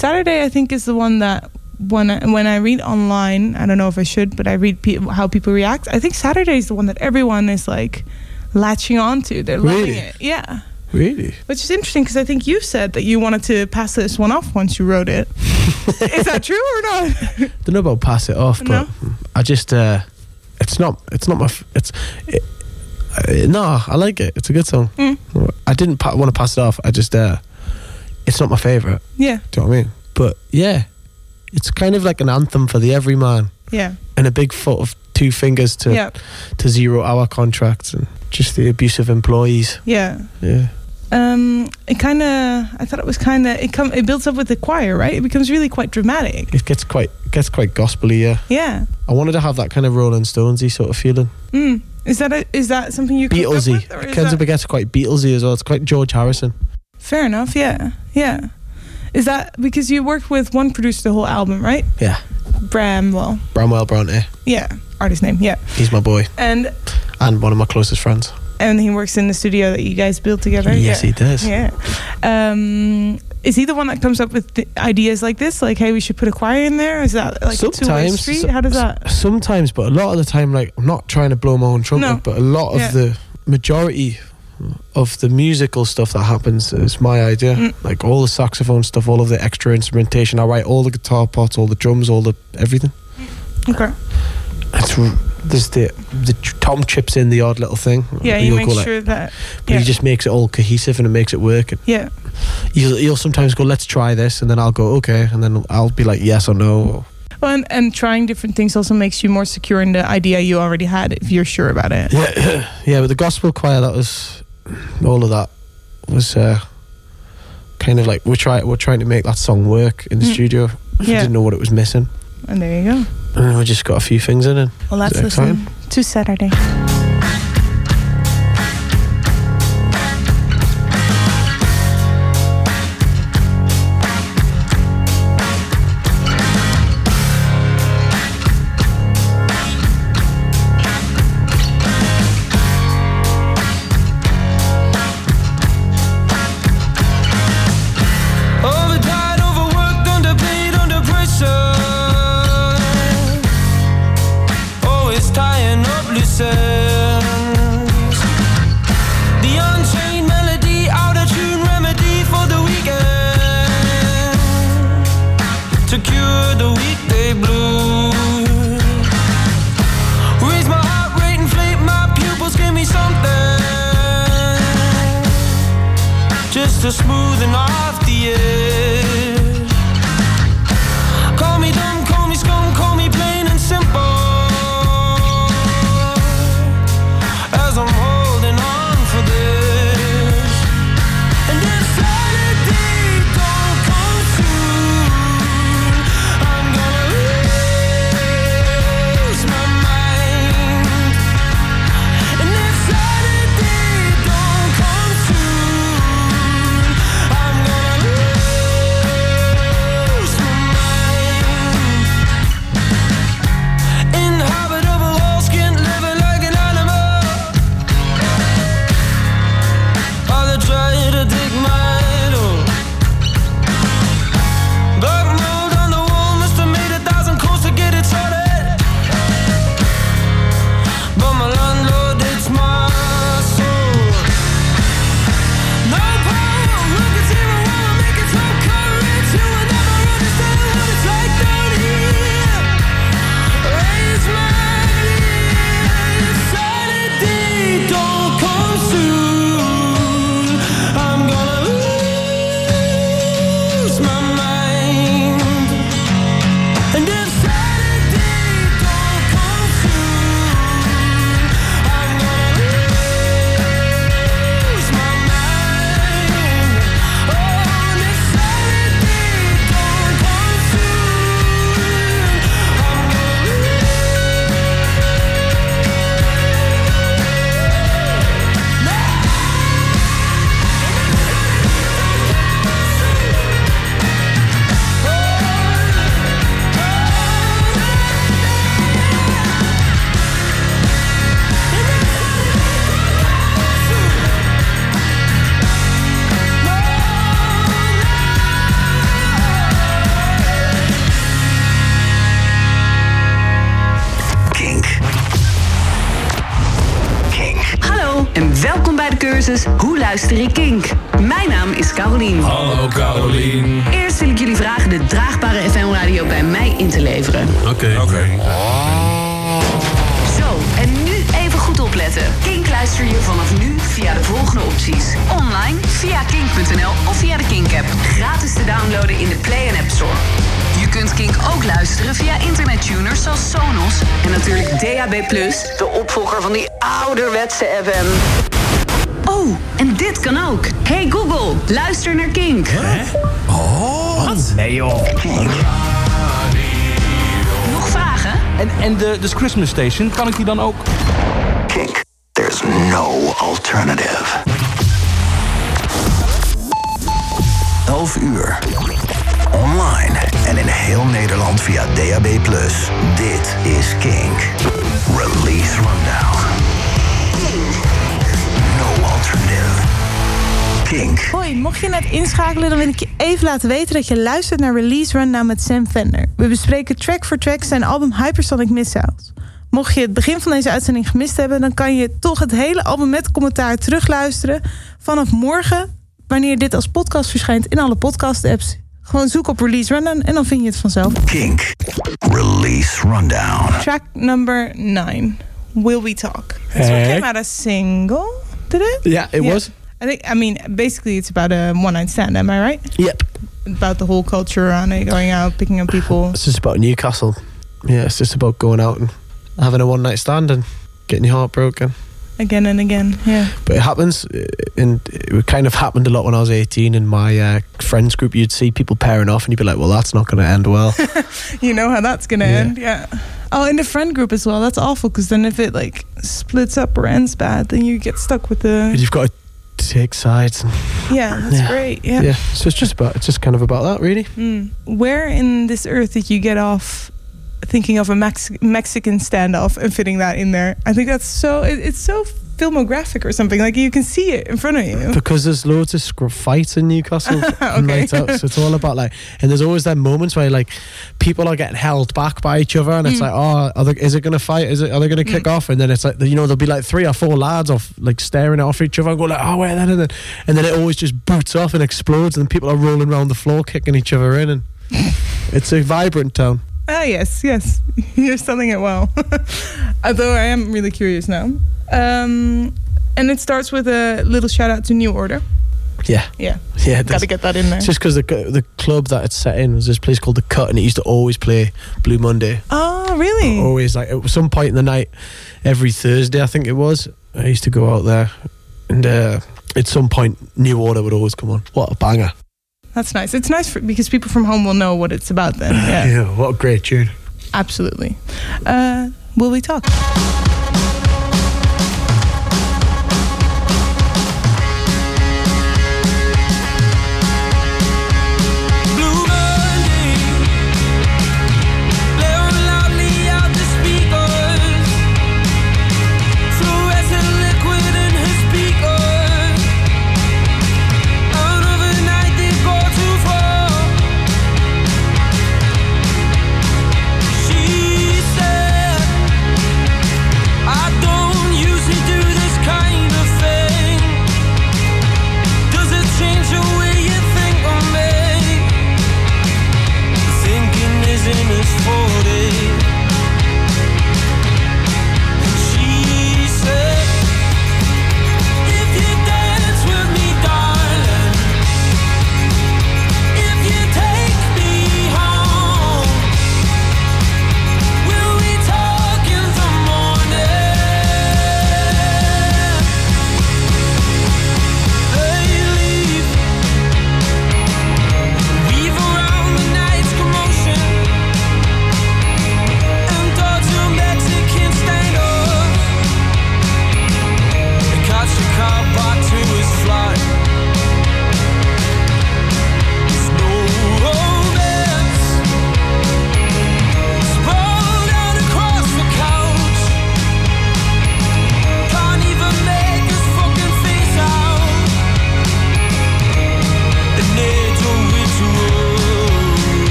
Saturday. I think, is the one that when I, when I read online, I don't know if I should, but I read pe- how people react. I think Saturday is the one that everyone is like latching onto. They're loving it. Yeah. Really? Which is interesting because I think you said that you wanted to pass this one off once you wrote it. is that true or not? Don't know about pass it off, No? but I just uh, it's not it's not my f- it's it, uh, no I like it. It's a good song. Mm. I didn't pa- want to pass it off. I just uh, it's not my favorite. yeah. Do you know what I mean? But yeah, it's kind of like an anthem for the everyman Yeah. and a big foot of two fingers to Yeah. to zero hour contracts and just the abusive employees. Yeah. Yeah. Um, it kind of, I thought it was kind of, it come, it builds up with the choir, right? It becomes really quite dramatic. It gets quite it gets quite gospely. Yeah. Yeah. I wanted to have that kind of Rolling Stonesy sort of feeling. Mm. Is that a, is that something you Beatlesy. It that- gets quite Beatlesy as well. It's quite George Harrison. Fair enough. Yeah. Yeah. Is that because you worked with one producer the whole album, right? Yeah. Bramwell. Bramwell Bronte. Yeah. Artist name. Yeah. He's my boy And and one of my closest friends. and he works in the studio that you guys built together. Yes, yeah. he does. Yeah. Um, is he the one that comes up with ideas like this? Like, hey, we should put a choir in there? Is that like a two-way street? so- How does that? Sometimes, but a lot of the time, like I'm not trying to blow my own trumpet, No. but a lot of Yeah. the majority of the musical stuff that happens is my idea. Mm. Like all the saxophone stuff, all of the extra instrumentation. I write all the guitar parts, all the drums, all the everything. Okay. It's there's the the Tom chips in the odd little thing. Yeah, you make sure that. but yeah. he just makes it all cohesive and it makes it work. And Yeah. You'll, he'll sometimes go, "Let's try this," and then I'll go, "Okay," and then I'll be like, "Yes or no." Well, and, and trying different things also makes you more secure in the idea you already had if you're sure about it. Yeah, yeah. With the gospel choir, that was all of that was uh, kind of like we're trying we're trying to make that song work in the Mm. studio. I Yeah. didn't know what it was missing, And there you go. and we just got a few things in it. Well, let's Is it listen to Saturday. Luister ik Kink? Mijn naam is Carolien. Hallo Carolien. Eerst wil ik jullie vragen de draagbare FM-radio bij mij in te leveren. Oké. Oké. Zo, en nu even goed opletten. Kink luister je vanaf nu via de volgende opties. Online, via kink.nl of via de Kink-app. Gratis te downloaden in de Play en App Store. Je kunt Kink ook luisteren via internettuners zoals Sonos. En natuurlijk DAB+, de opvolger van die ouderwetse FM. Oh, dit kan ook. Hey Google, luister naar Kink. Nee joh. Nog vragen? En, en de, de Christmas Station, kan ik die dan ook? Kink. There's no alternative. 11 uur. Online en in heel Nederland via DAB+. Dit is Kink. Release Rundown. Kink. Hoi, mocht je net inschakelen, dan wil ik je even laten weten dat je luistert naar Release Rundown met Sam Fender. We bespreken track voor track zijn album Hypersonic Missiles. Mocht je het begin van deze uitzending gemist hebben, dan kan je toch het hele album met commentaar terugluisteren vanaf morgen, wanneer dit als podcast verschijnt in alle podcast-apps. Gewoon zoek op Release Rundown en dan vind je het vanzelf. Kink. Release Rundown. Track number 9, Will We Talk. This one Hey. came out a single, did it? Yeah, it Yeah. was. I think. I mean, basically, it's about a one-night stand. Am I right? Yep. About the whole culture around it, going out, picking up people. It's just about Newcastle. Yeah, it's just about going out and having a one night stand and getting your heart broken. again and again. Yeah. But it happens, and it kind of happened a lot when I was 18. In my uh, friends group, you'd see people pairing off, and you'd be like, "Well, that's not going to end well." You know how that's gonna Yeah. end. Yeah. Oh, in the friend group as well. That's awful because then if it like splits up or ends bad, then you get stuck with the. You've got to take sides. And, Yeah, that's Yeah. great. Yeah. yeah, so it's just about it's just kind of about that, really. Mm. Where in this earth did you get off thinking of a Mex- Mexican standoff and fitting that in there? I think that's so. It, it's so filmographic or something. Like you can see it in front of you. Because there's loads of scr- fights in Newcastle and Okay. night out, so it's all about like, and there's always that moments where like people are getting held back by each other, and it's Mm. like, oh, are they, is it going to fight? Is it? Are they going to kick off? And then it's like, you know, there'll be like three or four lads off like staring off each other and go like, oh, wait, then and then, and then it always just boots off and explodes, and people are rolling around the floor kicking each other in, and it's a vibrant town. Ah, yes, yes. You're selling it well. Although I am really curious now. Um, and it starts with a little shout out to New Order. Yeah, Yeah, yeah. Got to get that in there. It's just because the the club that it's set in was this place called the Cut, and it used to always play Blue Monday. oh, really? always like at some point in the night every thursday i think it was i used to go out there and uh, at some point new order would always come on what a banger That's nice. It's nice for, because people from home will know what it's about then. Yeah, yeah what a great tune absolutely. Uh, will we talk?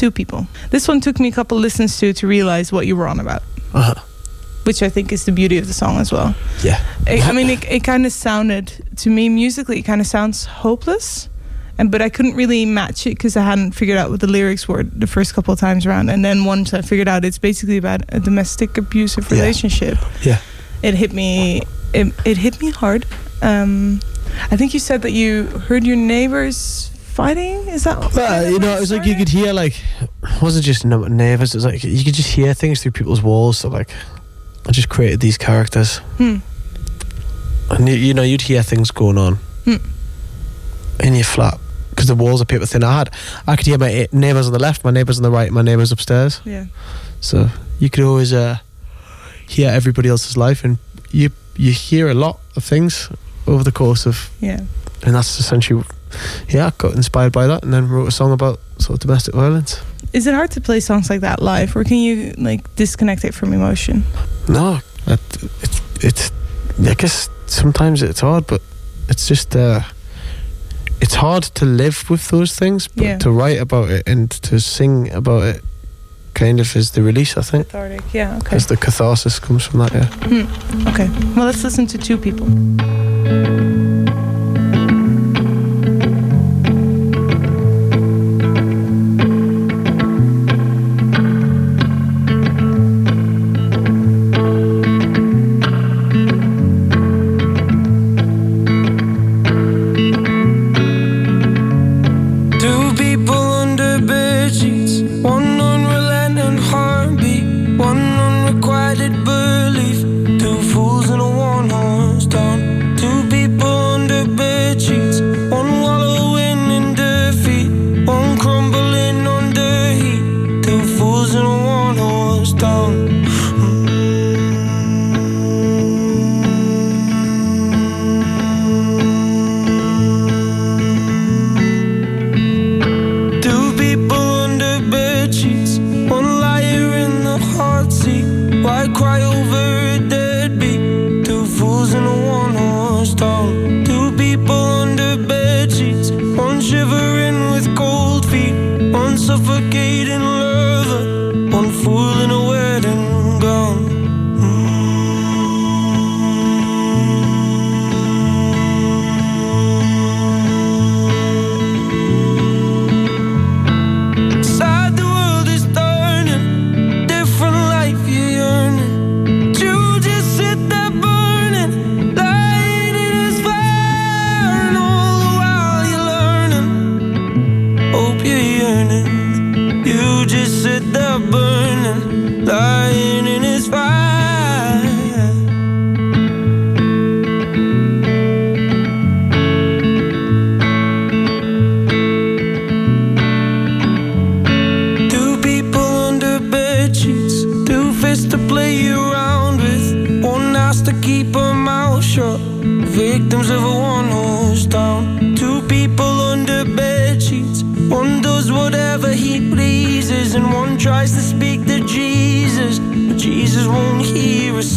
Two people. This one took me a couple listens to to realize what you were on about, Uh-huh. which I think is the beauty of the song as well. Yeah. I, I mean, it, it kind of sounded to me musically. It kind of sounds hopeless, and but I couldn't really match it because I hadn't figured out what the lyrics were the first couple of times around. And then once I figured out, it's basically about a domestic abusive Yeah. relationship. Yeah. It hit me. It, it hit me hard. Um, I think you said that you heard your neighbors fighting. Is that? Well, you know, it was like you could hear like it wasn't just neighbors. It was like you could just hear things through people's walls. So like, I just created these characters, Hmm. and you, you know, you'd hear things going on Hmm. in your flat because the walls are paper thin. I had, I could hear my eh, neighbors on the left, my neighbors on the right, my neighbors upstairs. Yeah. So you could always uh, hear everybody else's life, and you you hear a lot of things over the course of, Yeah. and that's essentially, yeah, got inspired by that, and then wrote a song about sort of domestic violence. Is it hard to play songs like that live, or can you like disconnect it from emotion? No, it, it's it's. I guess sometimes it's hard, but it's just uh, it's hard to live with those things, but Yeah. to write about it and to sing about it, kind of is the release. I think, Cathartic. Yeah. Okay. because the catharsis comes from that. Yeah. Hmm. Okay. Well, let's listen to two people.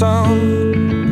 Hear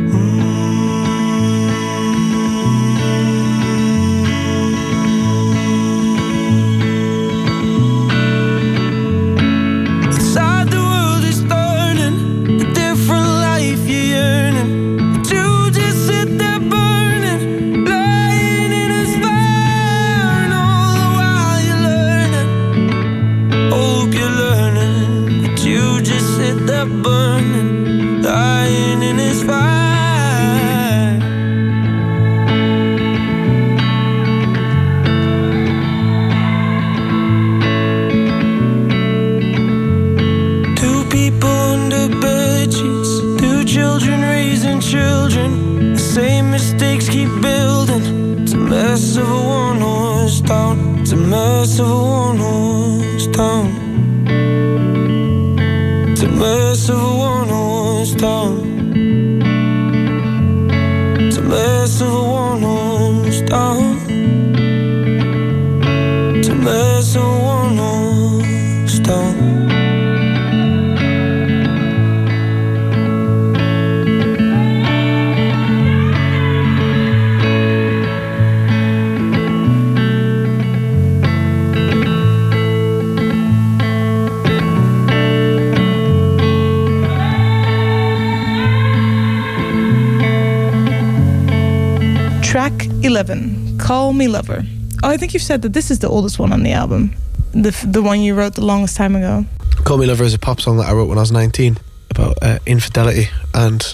Call Me Lover. Oh, I think you've said that this is the oldest one on the album. The, f- the one you wrote the longest time ago. Call Me Lover is a pop song that I wrote when I was 19 about uh, infidelity and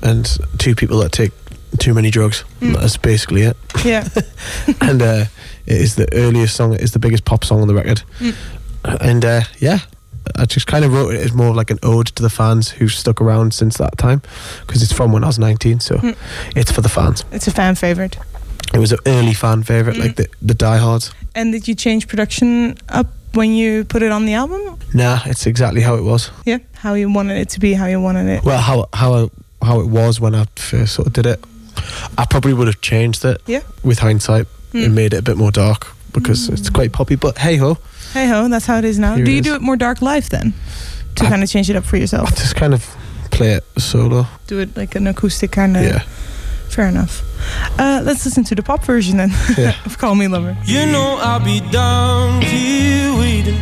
and two people that take too many drugs. That's basically it. Yeah. and uh, it is the earliest song. It is the biggest pop song on the record. And uh, yeah, I just kind of wrote it as more of like an ode to the fans who stuck around since that time because it's from when I was 19. So it's for the fans. it's a fan favorite. It was an early fan favorite, like the the diehards. And did you change production up when you put it on the album? Nah, it's exactly how it was. Yeah. How you wanted it to be, how you wanted it. Well, how how how it was when I first sort of did it. I probably would have changed it. Yeah. With hindsight, Hmm. and made it a bit more dark because it's quite poppy. But hey ho, Hey ho, that's how it is now. Here do you is. do it more dark live then? To I- kind of change it up for yourself? I just kind of play it solo. Do it like an acoustic kind of. Yeah, Fair enough. Uh, let's listen to the pop version then Yeah. of Call Me Lover. You know I'll be down here waiting.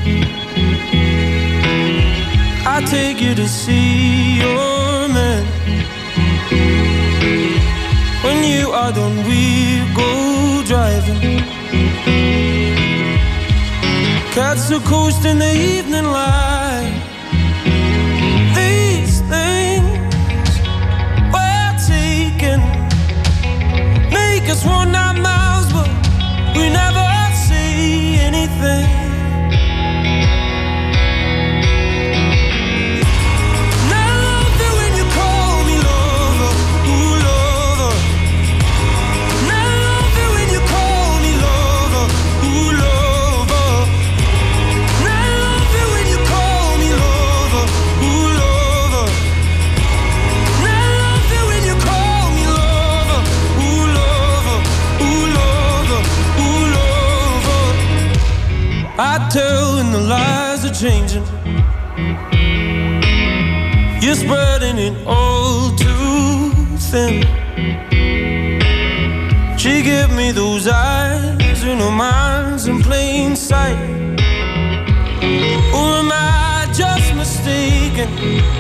I take you to see your man. When you are done, we go driving. Catch the coast in the evening light. Us run nine miles, but we never say anything. I tell when the lies are changing. You're spreading it all too thin. She gave me those eyes, you know mind's in plain sight. Or am I just mistaken?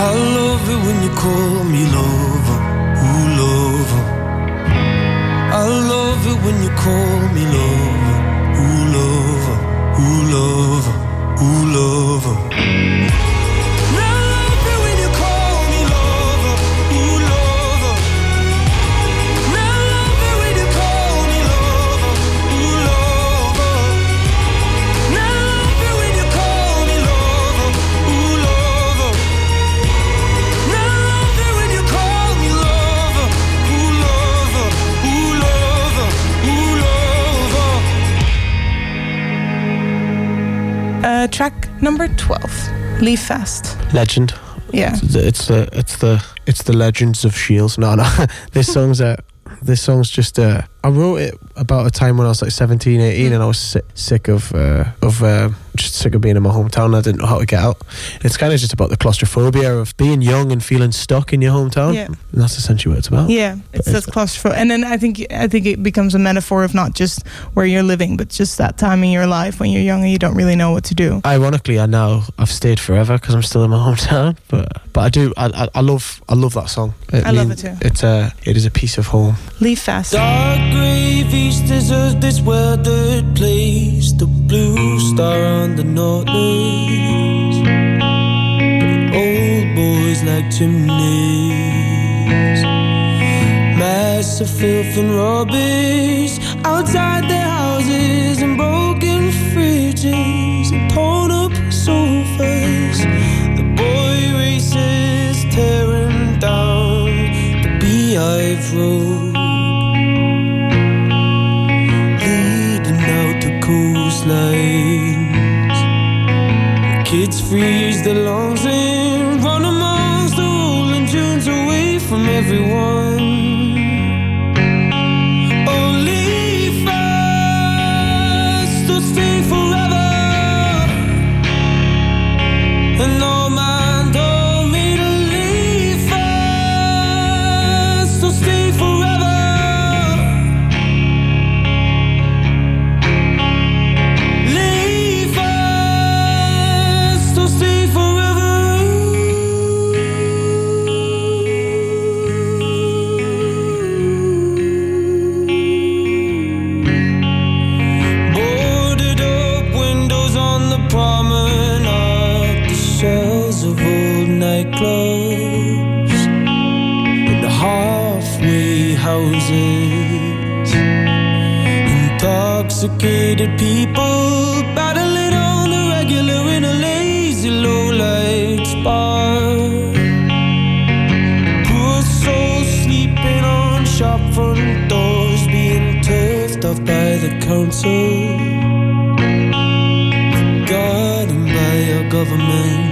I love it when you call me lover, lover. I love it when you call me lover, lover, ooh lover, ooh lover. Track number 12, Leave Fast. legend. Yeah. It's the it's the it's the it's the legends of Shields. No, no. this song's a this song's just uh, I wrote it about a time when I was like 17, 18 and I was sick, sick of uh, of uh, just sick of being in my hometown. I didn't know how to get out. It's kind of just about the claustrophobia of being young and feeling stuck in your hometown. Yeah. And that's essentially what it's about. Yeah, it's But that claustrophobic, and then I think I think it becomes a metaphor of not just where you're living, but just that time in your life when you're young and you don't really know what to do. Ironically, I know I've stayed forever because I'm still in my hometown. But but I do I, I, I love I love that song. I love it too. It's a it is a piece of home. Leave fast. Dark grey vistas of this weathered place. The blue star the is. But like chimneys. Massive filth and rubbish outside their houses and broken fridges and torn up sofas. The boy races tearing down the beehive road, leading freeze their lungs and run amongst the rolling dunes away from everyone. Nightclubs, and the halfway houses. Intoxicated people battling on the regular in a lazy low light bar. Poor souls sleeping on shop front doors, being turfed off by the council. Forgotten by our government.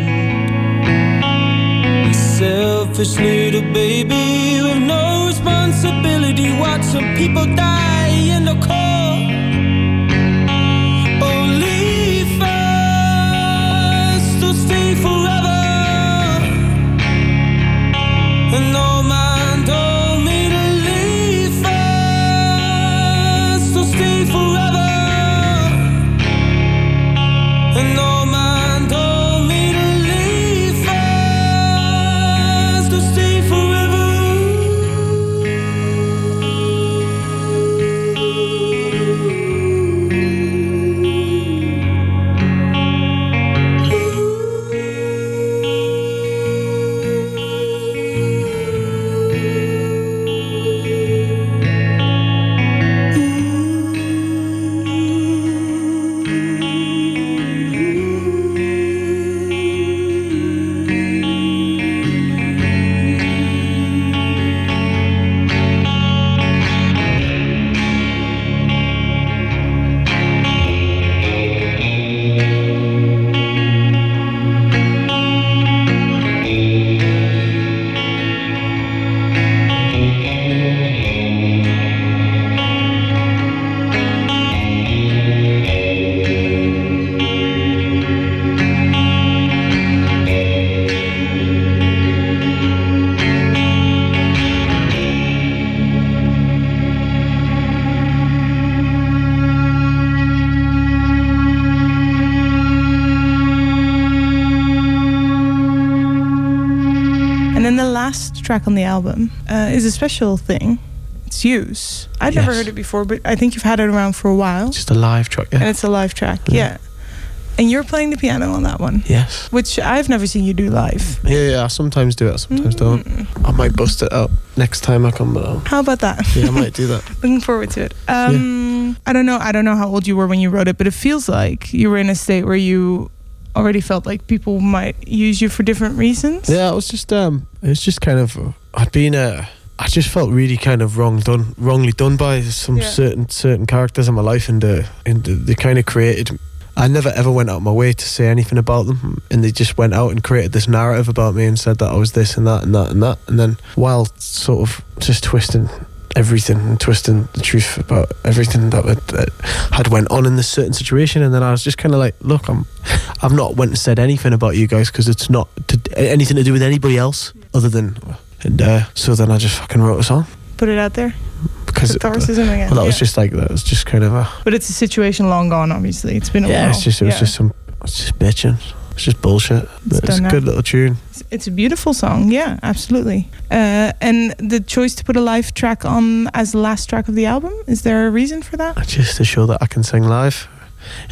Selfish little baby with no responsibility, watching people die in the cold. Only fast to stay forever. And all man track on the album uh, is a special thing. It's Use. I'd never heard it before, but I think you've had it around for a while. Just a live track. Yeah. And it's a live track, Yeah. yeah. And you're playing the piano on that one, Yes. which I've never seen you do live. Yeah, yeah. I sometimes do it. I sometimes don't. Mm. I might bust it up next time I come. I'll- How about that? yeah, I might do that. Looking forward to it. Um, I don't know. I don't know how old you were when you wrote it, but it feels like you were in a state where you already felt like people might use you for different reasons. Yeah, it was just um, it was just kind of I'd been uh, I just felt really kind of wrong done, wrongly done by some Yeah. certain certain characters in my life, and uh, and they kind of created. I never ever went out of my way to say anything about them, and they just went out and created this narrative about me and said that I was this and that and that and that, and then while sort of just twisting everything and twisting the truth about everything that, had- that had went on in this certain situation and then I was just kind of like look I'm I've not went and said anything about you guys because it's not to, anything to do with anybody else other than and uh, so then I just fucking wrote a song Put it out there. because well, Catharsis again. that was just like that was just kind of a But it's a situation long gone. Obviously, it's been a yeah while. it's just it was Yeah. just some it's just bitching it's just bullshit but it's a good little tune It's, it's a beautiful song. Yeah, absolutely. Uh, and the choice to put a live track on as the last track of the album is there a reason for that? just to show that I can sing live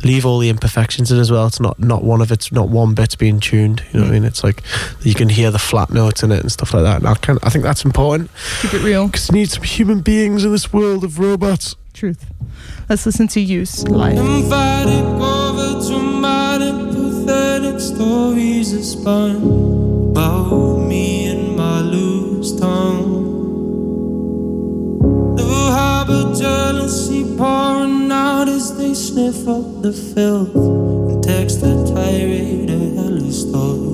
leave all the imperfections in as well. It's not not one of it's not one bit's being tuned. You know what I mean? It's like you can hear the flat notes in it and stuff like that. And I can I think that's important Keep it real. because you need some human beings in this world of robots. Truth. Let's listen to Use live. Pathetic stories are spun about me and my loose tongue. The harbor jealousy pouring out as they sniff up the filth and text a tirade a hellish.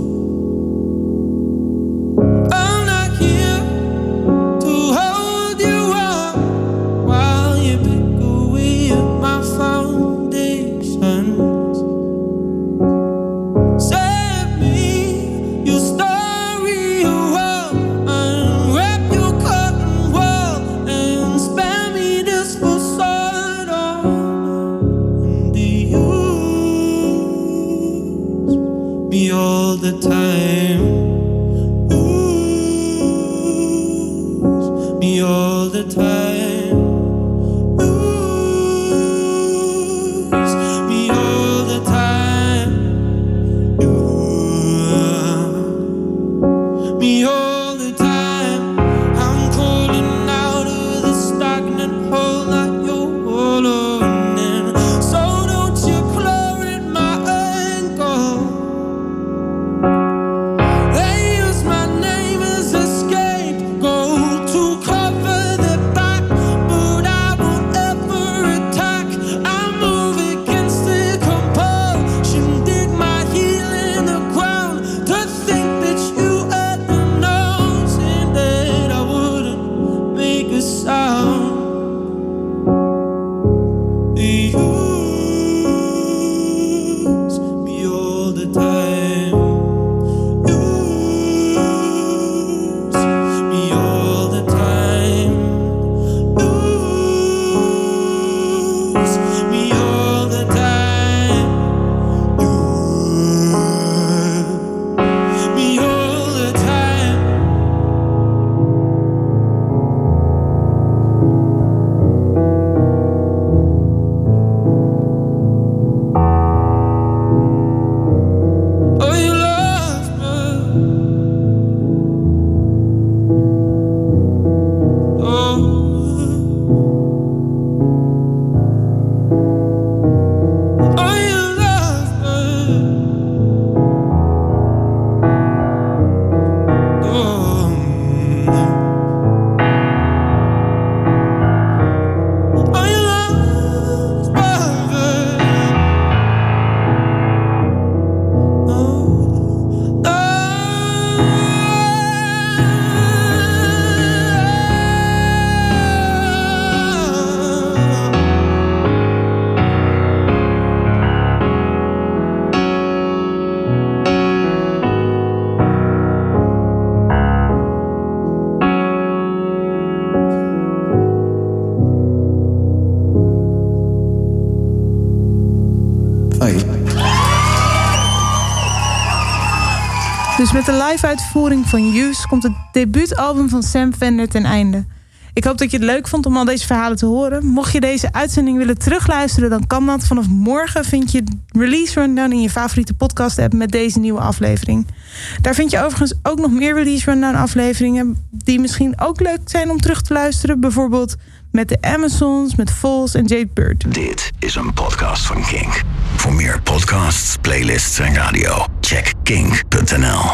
The time. Dus met de live-uitvoering van Use komt het debuutalbum van Sam Fender ten einde. Ik hoop dat je het leuk vond om al deze verhalen te horen. Mocht je deze uitzending willen terugluisteren, dan kan dat. Vanaf morgen vind je Release Rundown in je favoriete podcast-app met deze nieuwe aflevering. Daar vind je overigens ook nog meer Release Rundown afleveringen die misschien ook leuk zijn om terug te luisteren. Bijvoorbeeld met de Amazons, met Vols en Jade Bird. Dit is een podcast van Kink. Voor meer podcasts, playlists en radio, check kink.nl.